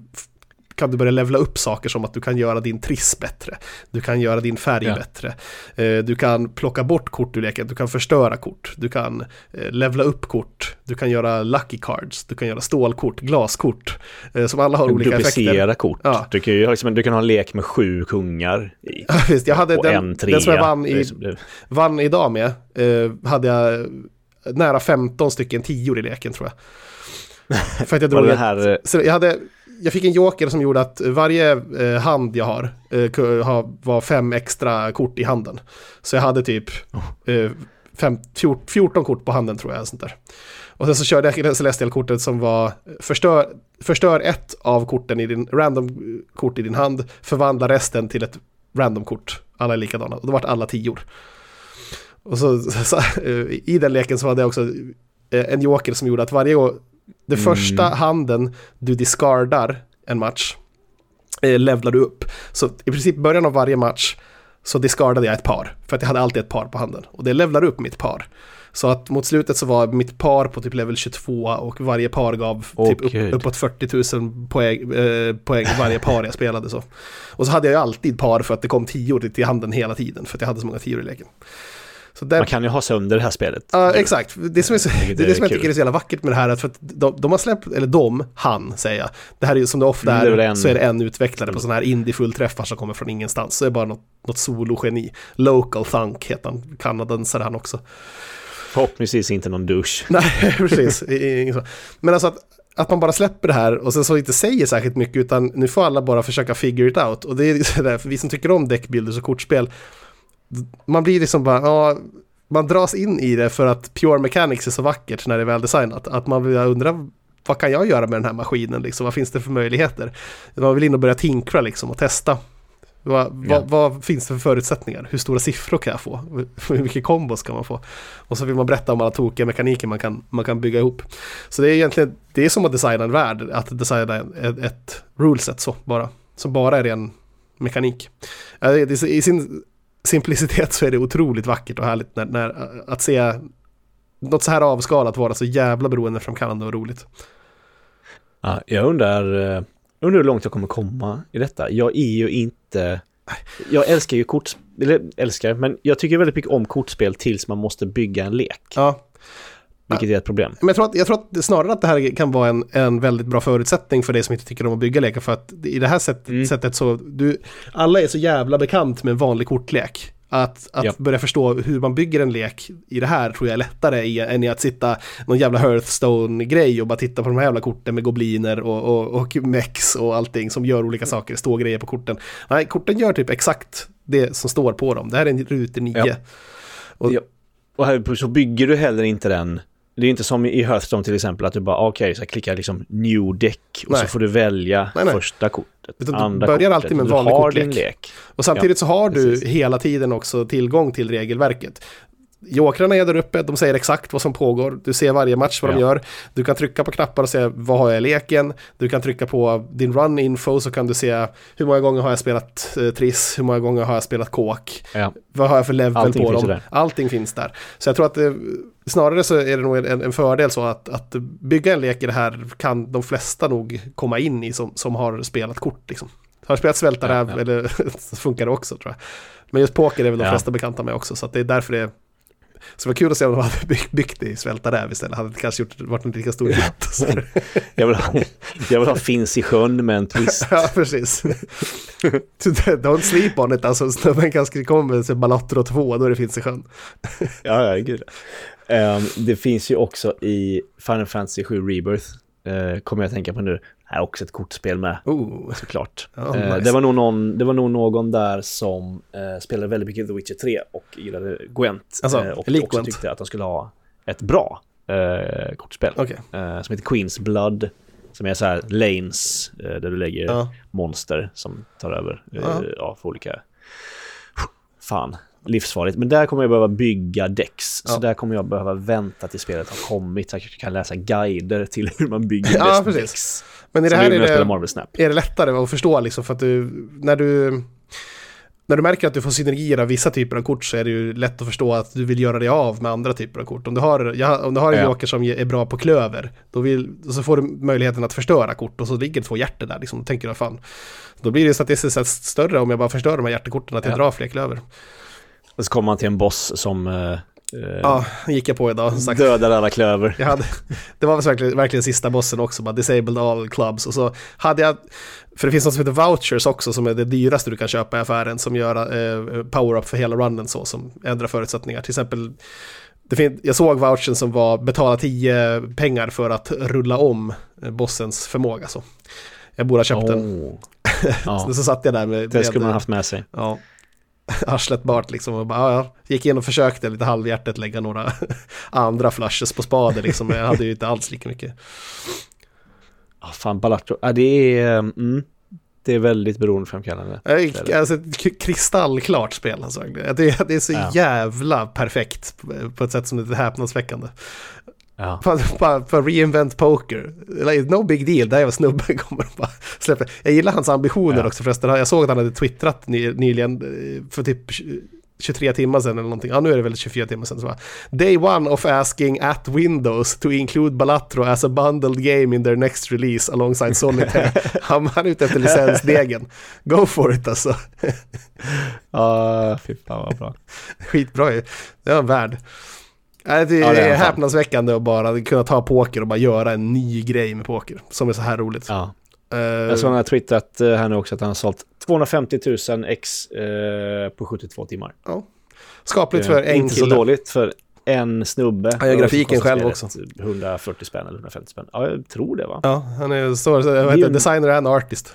B: kan du börja levela upp saker som att du kan göra din triss bättre. Du kan göra din färg
A: Ja.
B: bättre. Eh, du kan plocka bort kort ur leken, du kan förstöra kort. Du kan eh, levela upp kort. Du kan göra lucky cards. Du kan göra stålkort, glaskort. Eh, som alla har olika effekter.
A: Duplicera kort.
B: Ja.
A: Du, kan ju, liksom, du kan ha en lek med sju kungar i.
B: Ja, visst, jag hade
A: och
B: den,
A: en trea.
B: den som jag vann, i, vann idag med, hade jag nära 15 stycken tior i leken tror jag. För att jag drog ett,
A: här,
B: så jag, hade, jag fick en joker som gjorde att varje eh, hand jag har eh, var fem extra kort i handen. Så jag hade typ eh, fem, fjort, 14 kort på handen tror jag. Sånt där. Och sen så körde jag det Celestial-kortet som var förstör, förstör ett av korten i din random kort i din hand, förvandla resten till ett random kort. Alla är likadana. Och då vart alla tior. Och så, så, eh, i den leken så hade jag också eh, en joker som gjorde att varje gång, det
A: Mm.
B: första handen du discardar en match eh, levlar du upp. Så i princip början av varje match så discardade jag ett par. För att jag hade alltid ett par på handen. Och det levlar upp mitt par. Så att mot slutet så var mitt par på typ level 22 och varje par gav
A: Åh,
B: typ upp, uppåt 40 000 poäng, eh, poäng varje par jag spelade så. Och så hade jag ju alltid par för att det kom tior till handen hela tiden för att jag hade så många tior i leken. Där,
A: man kan ju ha sönder det här spelet.
B: Ja, exakt. Det som, är så, det är det
A: är
B: som jag tycker är så jävla vackert med det här, att för att de, de har släppt, eller de, han säger jag, det här är ju som det ofta
A: Mm,
B: är,
A: det är en-
B: så är det en utvecklare på sådana här indie-fullträffar som kommer från ingenstans, så är det bara något, något sologeni. Local Thunk heter han, kanadensare han också.
A: Förhoppningsvis inte någon dusch.
B: Nej, precis. Men alltså att, att man bara släpper det här och sen så inte säger särskilt mycket utan nu får alla bara försöka figure it out. Och det är så där, för vi som tycker om deckbuilders och kortspel, man blir liksom bara, ja, man dras in i det för att Pure Mechanics är så vackert när det är väl designat. Att man vill undra, vad kan jag göra med den här maskinen liksom? Vad finns det för möjligheter? Man vill in och börja tinkra liksom och testa. Vad,
A: Ja.
B: vad, vad finns det för förutsättningar? Hur stora siffror kan jag få? Hur mycket kombos kan man få? Och så vill man berätta om alla tokiga mekaniker man kan, man kan bygga ihop. Så det är egentligen, det är som att designa en värld, att designa ett, ett ruleset så bara. Som bara är ren mekanik. I sin simplicitet så är det otroligt vackert och härligt när, när, att se något så här avskalat vara så jävla beroendeframkallande och roligt.
A: Ja, jag undrar, eh, undrar hur långt jag kommer komma i detta. Jag är ju inte... Jag älskar ju kortspel, eller älskar, men jag tycker väldigt mycket om kortspel tills man måste bygga en lek.
B: Ja,
A: Vilket är ett problem.
B: Men jag tror, att, jag tror att snarare att det här kan vara en, en väldigt bra förutsättning för dig som inte tycker om att bygga lekar. För att i det här sättet,
A: Mm.
B: sättet så, du, alla är så jävla bekant med en vanlig kortlek. Att, att
A: Ja.
B: börja förstå hur man bygger en lek i det här tror jag är lättare i, än i att sitta någon jävla Hearthstone-grej och bara titta på de här jävla korten med gobliner och, och, och mex och allting som gör olika saker, står grejer på korten. Nej, korten gör typ exakt det som står på dem. Det här är en ruter 9.
A: Ja.
B: Och-
A: Ja. Och här så bygger du heller inte den... Det är inte som i Hearthstone till exempel att du bara okej, så jag klickar liksom new deck och
B: Nej.
A: så får du välja
B: Nej, nej.
A: första kortet,
B: Utan du
A: andra
B: börjar
A: kortet.
B: alltid med en vanlig kortlek. Och samtidigt så har du
A: precis.
B: hela tiden också tillgång till regelverket. Jokrarna är där uppe, de säger exakt vad som pågår. Du ser varje match vad
A: Ja.
B: de gör. Du kan trycka på knappar och se vad har jag i leken. Du kan trycka på din run-info så kan du se hur många gånger har jag spelat eh, Triss, hur många gånger har jag spelat kåk.
A: Ja.
B: Vad har jag för level
A: Allting
B: på dem?
A: där.
B: Allting finns där. Så jag tror att det, snarare så är det nog en, en fördel så att, att bygga en lek i det här kan de flesta nog komma in i som, som har spelat kort. Liksom. Har spelat Svältaräv,
A: Ja, ja.
B: eller så funkar det också tror jag. Men just poker är väl de flesta bekanta med också, så det är därför det så det var kul att se om de hade byggt, byggt det i Svältaräv istället. Hade det kanske gjort, varit en lika stor hit.
A: Jag vill ha, jag vill ha Finns i sjön med en twist.
B: Ja, precis. Don't sleep on it, alltså snubben kan skriva om med Balatro 2, då är det finns i sjön.
A: Ja, ja, gud. Ehm, det finns ju också i Final Fantasy 7 Rebirth, uh, kommer jag att tänka på nu, är också ett kortspel med,
B: Oh,
A: såklart. Eh,
B: nice.
A: det, var nog någon, det var nog någon där som eh, spelade väldigt mycket The Witcher 3 och gillade Gwent.
B: Alltså,
A: eh, och också
B: Gwent.
A: tyckte att de skulle ha ett bra eh, kortspel.
B: okej.
A: eh, som heter Queen's Blood. Som är så här lanes eh, där du lägger
B: Ja.
A: monster som tar över eh,
B: Ja.
A: ja. för olika... Fan, livsfarligt. Men där kommer jag behöva bygga decks.
B: Ja.
A: Så där kommer jag behöva vänta till spelet har kommit så jag kan läsa guider till hur man bygger
B: Ja,
A: bäst decks.
B: Men i det här är det,
A: Marvel Snap.
B: är det lättare att förstå liksom för att du, när du, när du märker att du får synergier av vissa typer av kort så är det ju lätt att förstå att du vill göra dig av med andra typer av kort. Om du har, ja, om du har en joker som är bra på klöver, då vill, så får du möjligheten att förstöra kort och så ligger två hjärtor där liksom. Då tänker du, fan, då blir det statistiskt sett större om jag bara förstör de här hjärtekorten att jag
A: Ja.
B: drar fler klöver.
A: Och så kommer man till en boss som eh, eh,
B: Ja, gick jag på idag sagt.
A: dödar alla klöver.
B: Jag hade, det var verkligen, verkligen sista bossen också, bara disabled all clubs. Och så hade jag, för det finns något som heter vouchers också, som är det dyraste du kan köpa i affären, som gör eh, power-up för hela runnen så, som ändrar förutsättningar. Till exempel, det jag såg vouchern som var betala 10 pengar för att rulla om eh, bossens förmåga. Så. Jag borde ha köpt den.
A: Oh. Ja,
B: Så, satt jag där med...
A: det skulle man haft med sig.
B: Ja. Arslet bart liksom och bara, ja, ja. Gick in och försökte lite halvhjärtat lägga några andra flashes på spaden liksom, men jag hade ju inte alls lika mycket.
A: Ah, fan, Balatro. Ah, det är... Mm, det är väldigt beroendeframkallande.
B: Alltså ett kristallklart spel alltså. Det, det är så
A: Ja.
B: jävla perfekt på- ett sätt som är häpnadsväckande.
A: Ja.
B: Bara, bara, reinvent poker. Like, no big deal, där var snubben kommer och bara släpper. Jag gillar hans ambitioner
A: Ja.
B: också förresten. Jag såg att han hade twittrat ny, nyligen eh, för typ 23 timmar sedan eller någonting. Ja, nu är det väl 24 timmar sedan. Så bara, Day one of asking at Windows to include Balatro as a bundled game in their next release alongside Solitaire. han han är ute efter licensdegen. Go for it alltså.
A: Ja, fy fan vad bra.
B: Skitbra ju. Det var en värld. Nej, Det
A: Ja, det är
B: häpnadsväckande att bara kunna ta poker och bara göra en ny grej med poker. Som är så här roligt.
A: Ja.
B: Eh,
A: Jag såg han har twittrat eh, här nu också att han har sålt 250 000 ex eh, på 72 timmar.
B: skapligt för en
A: Inte så
B: kille.
A: dåligt för en snubbe.
B: Han gör grafiken
A: så
B: själv
A: spelet 140 spänn eller 150 spänn. Ja, jag tror det va?
B: Ja, han är heter
A: ju-
B: det? designer and artist.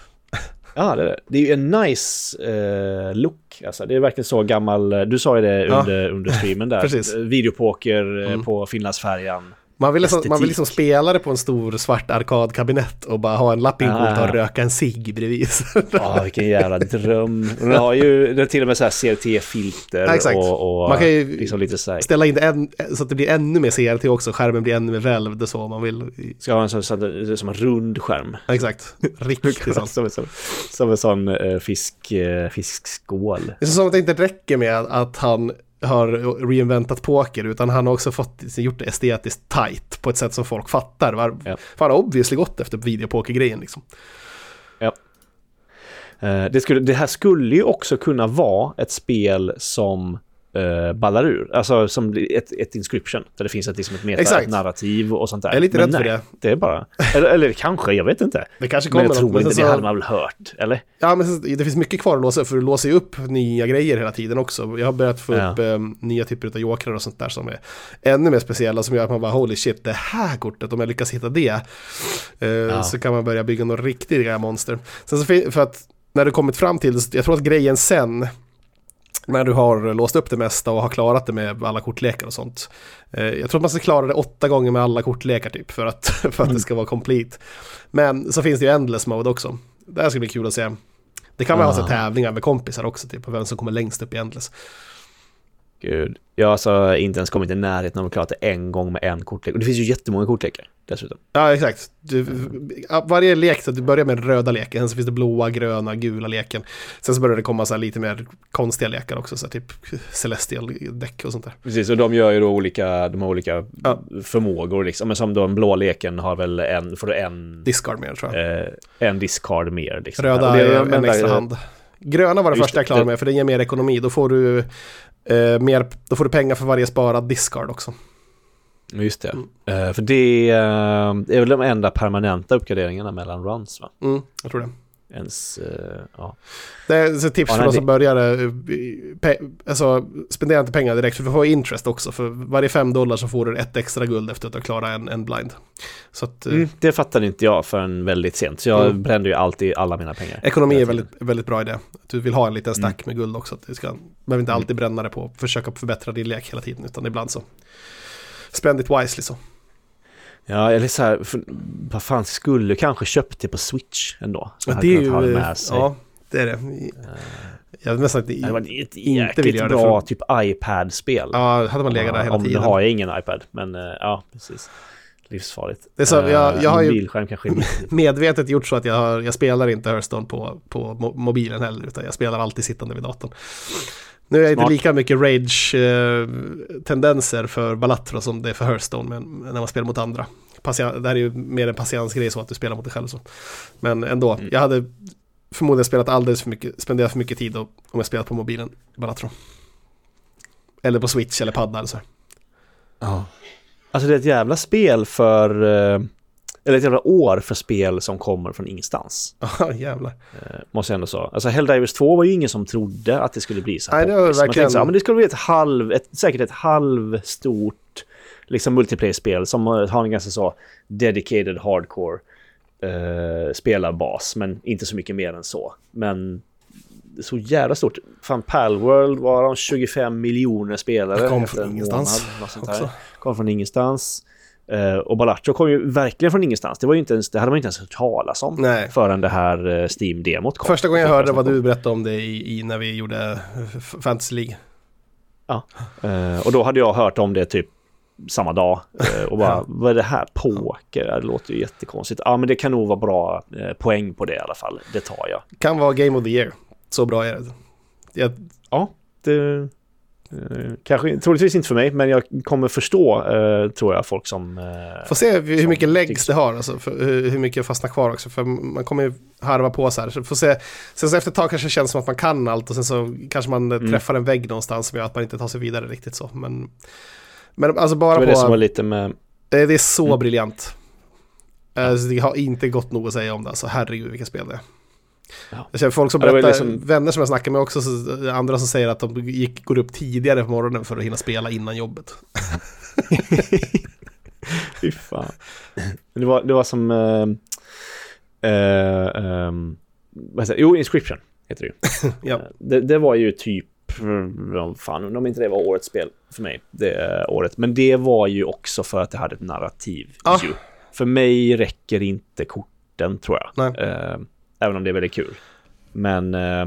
A: Ja, det är det. Det är ju en nice eh, look. Alltså, det är verkligen så gammal... eh, Du sa ju det
B: Ja.
A: under, under streamen där.
B: Precis.
A: Videopoker eh,
B: Mm.
A: på Finlandsfärjan.
B: Man vill, liksom, man vill liksom spela det på en stor svart arkadkabinett och bara ha en lapp inkopplad
A: Ah.
B: och röka en cigg bredvid.
A: Ja, vilken jävla dröm. Den har ju den har till och med så här CRT-filter
B: Ja, exakt.
A: och, och
B: Man kan ju
A: liksom lite så här.
B: Ställa in det en, så att det blir ännu mer CRT också, skärmen blir ännu mer välvd och så om man vill.
A: Ska ha en sån, så att det är som en rund skärm.
B: Exakt, riktigt sant.
A: som, som, som en sån eh, fisk, eh, fiskskål.
B: Det är som att det inte räcker med att han har reinventat poker utan han har också fått gjort det estetiskt tight på ett sätt som folk fattar. Var,
A: Ja.
B: Fan, har obviously gått efter videopokergrejen liksom.
A: Eh, det, skulle, det här skulle ju också kunna vara ett spel som eh, ballar ur. Alltså som ett, ett inscription. Där det finns ett, liksom ett meta,
B: Exakt.
A: ett narrativ och sånt där.
B: Jag är lite
A: Men
B: rädd för
A: nej,
B: det.
A: Det är bara... Eller, eller kanske, jag vet inte.
B: Det kanske
A: Men
B: kommer
A: jag tror
B: något,
A: inte
B: sen
A: det
B: så-
A: hade man väl hört, eller?
B: Ja, men det finns mycket kvar att låsa för du låser ju upp nya grejer hela tiden också. Jag har börjat få
A: Ja.
B: upp eh, nya typer av jokrar och sånt där som är ännu mer speciella, som gör att man bara holy shit, det här kortet, om jag lyckas hitta det, eh, så kan man börja bygga några riktiga monster. Sen så, för att när du kommit fram till, jag tror att grejen sen, när du har låst upp det mesta och har klarat det med alla kortlekar och sånt. Eh, jag tror att man ska klara det åtta gånger med alla kortlekar typ för att, för att det ska vara complete. Men så finns det ju endless mode också. Det här ska bli kul att se. Det kan man ha så
A: Ah.
B: tävlingar med kompisar också, typ, på vem som kommer längst upp i endless.
A: Gud. Jag har alltså inte ens kommit i närheten av att klara det en gång med en kortlek. Och det finns ju jättemånga kortlekar dessutom.
B: Ja, exakt. Du, varje lek, så du börjar med röda leken, så finns det blåa, gröna, gula leken. Sen så börjar det komma så lite mer konstiga lekar också, så här typ Celestial däck och sånt där.
A: Precis, och de gör ju då olika, de har olika ja. förmågor liksom. Men som då den blå leken har väl en, får du en...
B: Discard mer tror jag.
A: Eh, en discard mer. Liksom.
B: Röda är en, extra hand. Gröna var det första jag klarade med, för den ger mer ekonomi. Då får du eh, mer, då får du pengar för varje sparad discard också.
A: Just det. Mm. Uh, för det uh, är väl de enda permanenta uppgraderingarna mellan runs va?
B: Mm, jag tror det.
A: Ens, uh, ja.
B: Det är ett tips ja, för de som börjar, pe alltså spendera inte pengar direkt för vi får interest också. För varje fem dollar så får du ett extra guld efter att du har klarat en, en blind. Så att,
A: mm, det fattade inte jag förrän väldigt sent. Så jag mm. brände ju alltid alla mina pengar.
B: Ekonomi är väldigt, väldigt bra idé. Du vill ha en liten stack mm. med guld också. Att du ska, behöver inte alltid bränna det på att försöka förbättra din lek hela tiden. Utan ibland så spend it wisely så.
A: Ja, eller så här, för, vad fan skulle kanske köpt det på Switch ändå?
B: Så ja, det är ju, ja, det är det. Jag hade nästan
A: inte, det var ett jäkligt bra för... typ iPad-spel.
B: Ja, hade man legat där hela
A: Om
B: tiden.
A: Nu har jag ingen iPad, men eh, ja, precis. Livsfarligt.
B: Det är så, jag, jag har ju medvetet gjort så att jag, jag spelar inte Hearthstone på, på mobilen heller, utan jag spelar alltid sittande vid datorn. Nu är det inte lika mycket rage-tendenser för Balatro som det är för Hearthstone men när man spelar mot andra. Det här är ju mer en patiensgrej så att du spelar mot dig själv. Så. Men ändå, mm. jag hade förmodligen spelat alldeles för mycket, spenderat för mycket tid om jag spelat på mobilen Balatro. Eller på Switch eller padda eller så.
A: Ja. Alltså det är ett jävla spel för eh, eller ett jävla år för spel som kommer från ingenstans.
B: Ja, jävlar.
A: Eh, måste jag ändå säga. Alltså Helldivers 2 var ju ingen som trodde att det skulle bli så
B: här. Nej, det var verkligen...
A: tänkte, ja, men det skulle bli ett halv, ett, säkert ett halvstort liksom multiplayer-spel som har en ganska så dedicated hardcore eh, spelarbas, men inte så mycket mer än så. Men så jävla stort. Fan, Palworld var de 25 miljoner spelare. Det
B: kom från ingenstans.
A: Månad, kom från ingenstans. Uh, och Balacho kom ju verkligen från ingenstans. Det, var ju inte ens, det hade man inte ens hört talas om
B: Nej.
A: förrän det här uh, Steam-demot kom.
B: Första gången jag hörde vad du berättade om det i, i när vi gjorde Fantasy League.
A: Ja, uh, och då hade jag hört om det typ samma dag och bara, vad är det här? Poker? Det låter ju jättekonstigt. Ja, men det kan nog vara bra poäng på det i alla fall. Det tar jag.
B: Kan vara Game of the Year. Så bra är det.
A: Jag... Ja, det, Eh, kanske, troligtvis inte för mig, men jag kommer förstå, eh, tror jag, folk som... Eh,
B: Får se hur mycket legs det har, alltså, för, hur, mycket fastnar kvar också. För man kommer ju harva på så här. Så får se. Sen så efter ett tag kanske det känns som att man kan allt och sen så kanske man mm. träffar en vägg någonstans som gör att man inte tar sig vidare riktigt så. Men, men alltså bara
A: det
B: på...
A: Det som var lite med...
B: Det, det är så mm. briljant. Alltså, det har inte gått nog att säga om det, alltså herregud vilka spel det är. Ja. Jag känner folk som berättar, liksom... vänner som jag snackar med också, så, andra som säger att de gick, går upp tidigare på morgonen för att hinna spela innan jobbet.
A: Fy fan. Det var, det var som... Uh, uh, um, vad säger, jo, Inscription heter det ju. ja. det, det var ju typ fan, om inte det var årets spel för mig, det året. Men det var ju också för att det hade ett narrativ. Ah. För mig räcker inte korten, tror jag. Uh, Även om det är väldigt kul. Men, eh,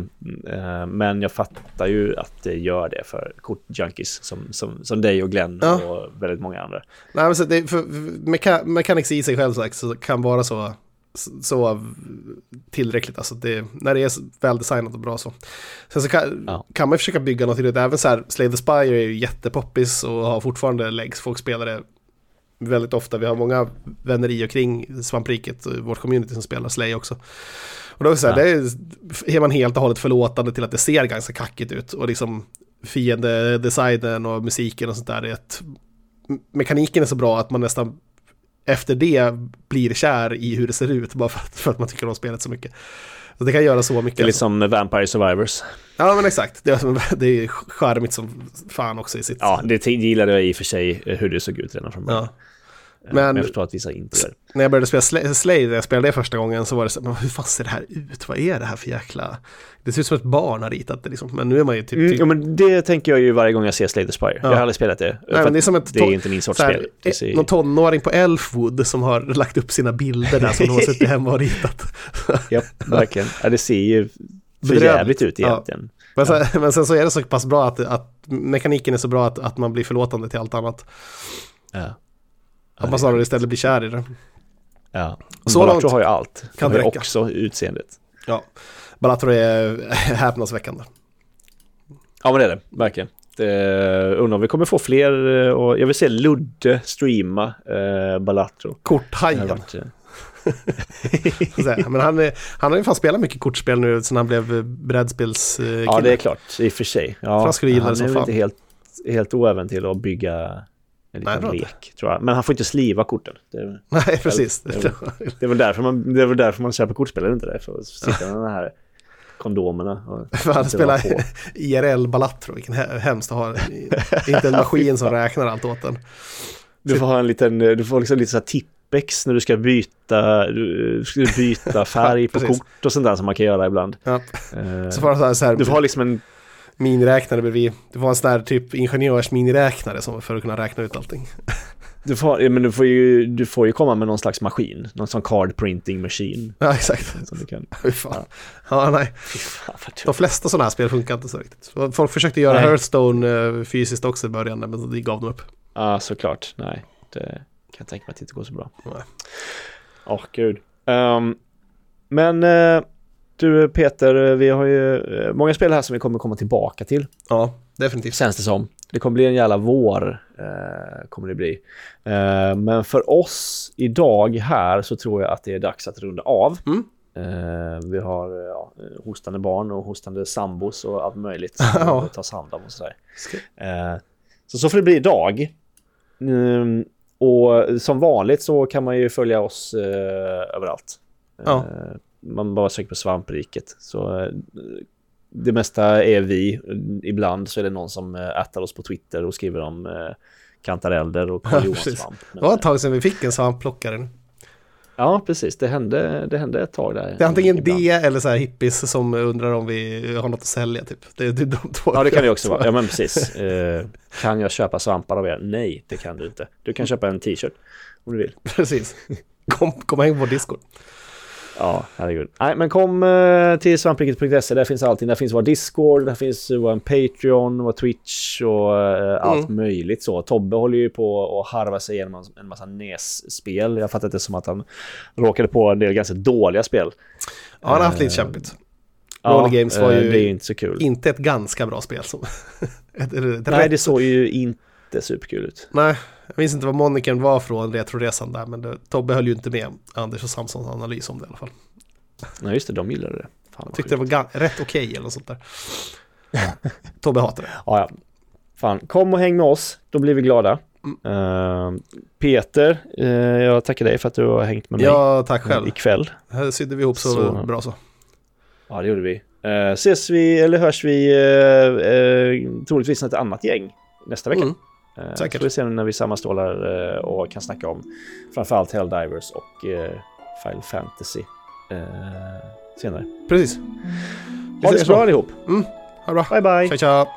A: eh, men jag fattar ju att det gör det för kortjunkies som, som, som dig och Glenn ja. och väldigt många andra.
B: Nej, men så det, för, Mecha Mechanics i sig själv så kan vara så, så tillräckligt. Alltså det, när det är väldesignat och bra så. Sen så kan, ja. kan man försöka bygga något till det. Även så här, Slay the Spire är ju jättepoppis och har fortfarande legs. Folk spelar det väldigt ofta. Vi har många vänner i och kring svampriket, vårt community som spelar Slay också. Och då är, så här, ja. det är man helt och hållet förlåtande till att det ser ganska kackigt ut. Och liksom fiendedesignen och musiken och sånt där. Är mekaniken är så bra att man nästan efter det blir kär i hur det ser ut. Bara för att, för att man tycker om spelet så mycket. Så det kan göra så mycket.
A: Det är lite som Vampire Survivors.
B: Ja men exakt. Det är, det är charmigt som fan också i sitt...
A: Ja, det gillade jag i och för sig hur det såg ut redan från början. Ja. Men, men jag förstår att vissa inte gör
B: När jag började spela Slay, när jag spelade det första gången så var det så men hur fan ser det här ut? Vad är det här för jäkla... Det ser ut som ett barn har ritat det liksom. Men nu är man ju typ... Mm.
A: Ja, men det tänker jag ju varje gång jag ser Slay the Spire. Ja. Jag har aldrig spelat det.
B: Nej, men det är som ett...
A: Det är inte min sorts här, spel.
B: Ser... Någon tonåring på Elfwood som har lagt upp sina bilder där som de har suttit hemma och ritat.
A: ja, verkligen. Ja, det ser ju för jävligt ut egentligen.
B: Ja. Men, sen, men sen så är det så pass bra att, att mekaniken är så bra att, att man blir förlåtande till allt annat.
A: Ja.
B: Att man snarare istället blir kär i det.
A: Ja.
B: Så
A: Balatro har ju allt.
B: kan det räcka.
A: också utseendet.
B: Ja. Balatro är häpnadsväckande.
A: Ja men det är det, verkligen. Det, undrar om vi kommer få fler eh, och jag vill se Ludde streama eh, Balatro.
B: Korthajen.
A: varit, eh.
B: Men han, är, han har ju fan spelat mycket kortspel nu sen han blev brädspelskille.
A: ja det är klart, i och för sig. Ja,
B: Han
A: är väl inte helt, helt oäven till att bygga en
B: Nej,
A: liten
B: bra.
A: lek, tror jag. Men han får inte sliva korten. Det
B: Nej, precis.
A: det är, det är, väl därför man, det är väl därför man köper kortspel, inte det? För att sitta med de här kondomerna. Och
B: För han
A: inte
B: spelar
A: vara på.
B: IRL Balatro, vilken he- hemskt att ha. Inte en maskin som räknar allt åt en.
A: Du får ha en liten, du får liksom lite så här tippex när du ska byta, du ska byta färg på kort och sånt där som man kan göra ibland.
B: Ja.
A: Eh,
B: Så får så här, så här
A: du får ha liksom en,
B: miniräknare bredvid. Får ha en sån här typ ingenjörsminiräknare som för att kunna räkna ut allting.
A: du får, ja, men du får ju, du får ju komma med någon slags maskin, någon sån card printing machine.
B: Ja, exakt.
A: Som du kan,
B: Fy fan. Ja, nej.
A: fan
B: De flesta sådana här spel funkar inte så riktigt. Folk försökte göra
A: Nej.
B: Hearthstone eh, fysiskt också i början, men det gav de upp.
A: Ja, såklart. Nej, det kan jag tänka mig att det inte går så bra. Åh, gud. Ehm, men eh, du Peter, vi har ju eh, många spel här som vi kommer komma tillbaka till.
B: Ja, definitivt.
A: Känns det som. Det kommer bli en jävla vår. Eh, kommer det bli. Eh, men för oss idag här så tror jag att det är dags att runda av.
B: Mm.
A: Eh, vi har eh, ja, hostande barn och hostande sambos och allt möjligt
B: Ja.
A: som vi tas hand om och sådär. Eh, så så får det bli idag. Mm, och som vanligt så kan man ju följa oss överallt.
B: Ja.
A: Man bara söker på svampriket. Så eh, det mesta är vi. Ibland så är det någon som eh, ätar oss på Twitter och skriver om eh, kantarelder och
B: Ja,
A: Karl svamp.
B: Det var ett tag sedan vi fick en svampplockare.
A: Ja, precis. Det hände, det hände ett tag där.
B: Det är antingen
A: ibland.
B: det eller så här hippies som undrar om vi har något att sälja typ. Det det är de två.
A: Ja, det kan det också vara. Ja, men precis. Eh, kan jag köpa svampar av er? Nej, det kan du inte. Du kan köpa en t-shirt om du vill.
B: Precis. Kom, kom häng på Discord.
A: Ja, herregud. Nej, men kom eh, till svampriket.se. Där finns allting. Där finns vår Discord, där finns vår Patreon, vår Twitch och eh, allt möjligt så. Tobbe håller ju på att harva sig igenom en- massa NES-spel. Jag fattar det som att han råkade på en del ganska dåliga spel.
B: Ja, han har haft lite
A: Eh,
B: kämpigt.
A: Ja,
B: Roller Games var ju
A: Det är inte så kul.
B: Inte ett ganska bra spel. Som ett, ett,
A: Nej, det såg ju inte superkul ut.
B: Nej, jag minns inte vad monikern var från Retroresan där, men det, Tobbe höll ju inte med Anders och Samsons analys om det i alla fall.
A: Nej, just det. De gillade det. Fan,
B: Tyckte det var rätt okej eller något sånt där. Tobbe hatar det.
A: Ja, ja. Fan, kom och häng med oss. Då blir vi glada.
B: Mm.
A: Eh, Peter, eh, jag tackar dig för att du har hängt med mig
B: Ja, tack själv.
A: ikväll.
B: Här sydde vi ihop så,
A: Så-
B: bra så.
A: Ja, det gjorde vi. Uh, ses vi, eller hörs vi uh, uh, troligtvis ett annat gäng nästa vecka.
B: Mm.
A: Eh,
B: säkert.
A: Så får vi se när vi sammanstrålar eh, och kan snacka om framförallt Helldivers och uh, Final Fantasy eh, senare.
B: Precis.
A: Ha det så bra allihop.
B: Ha det bra.
A: Bye bye!
B: Tja, tja.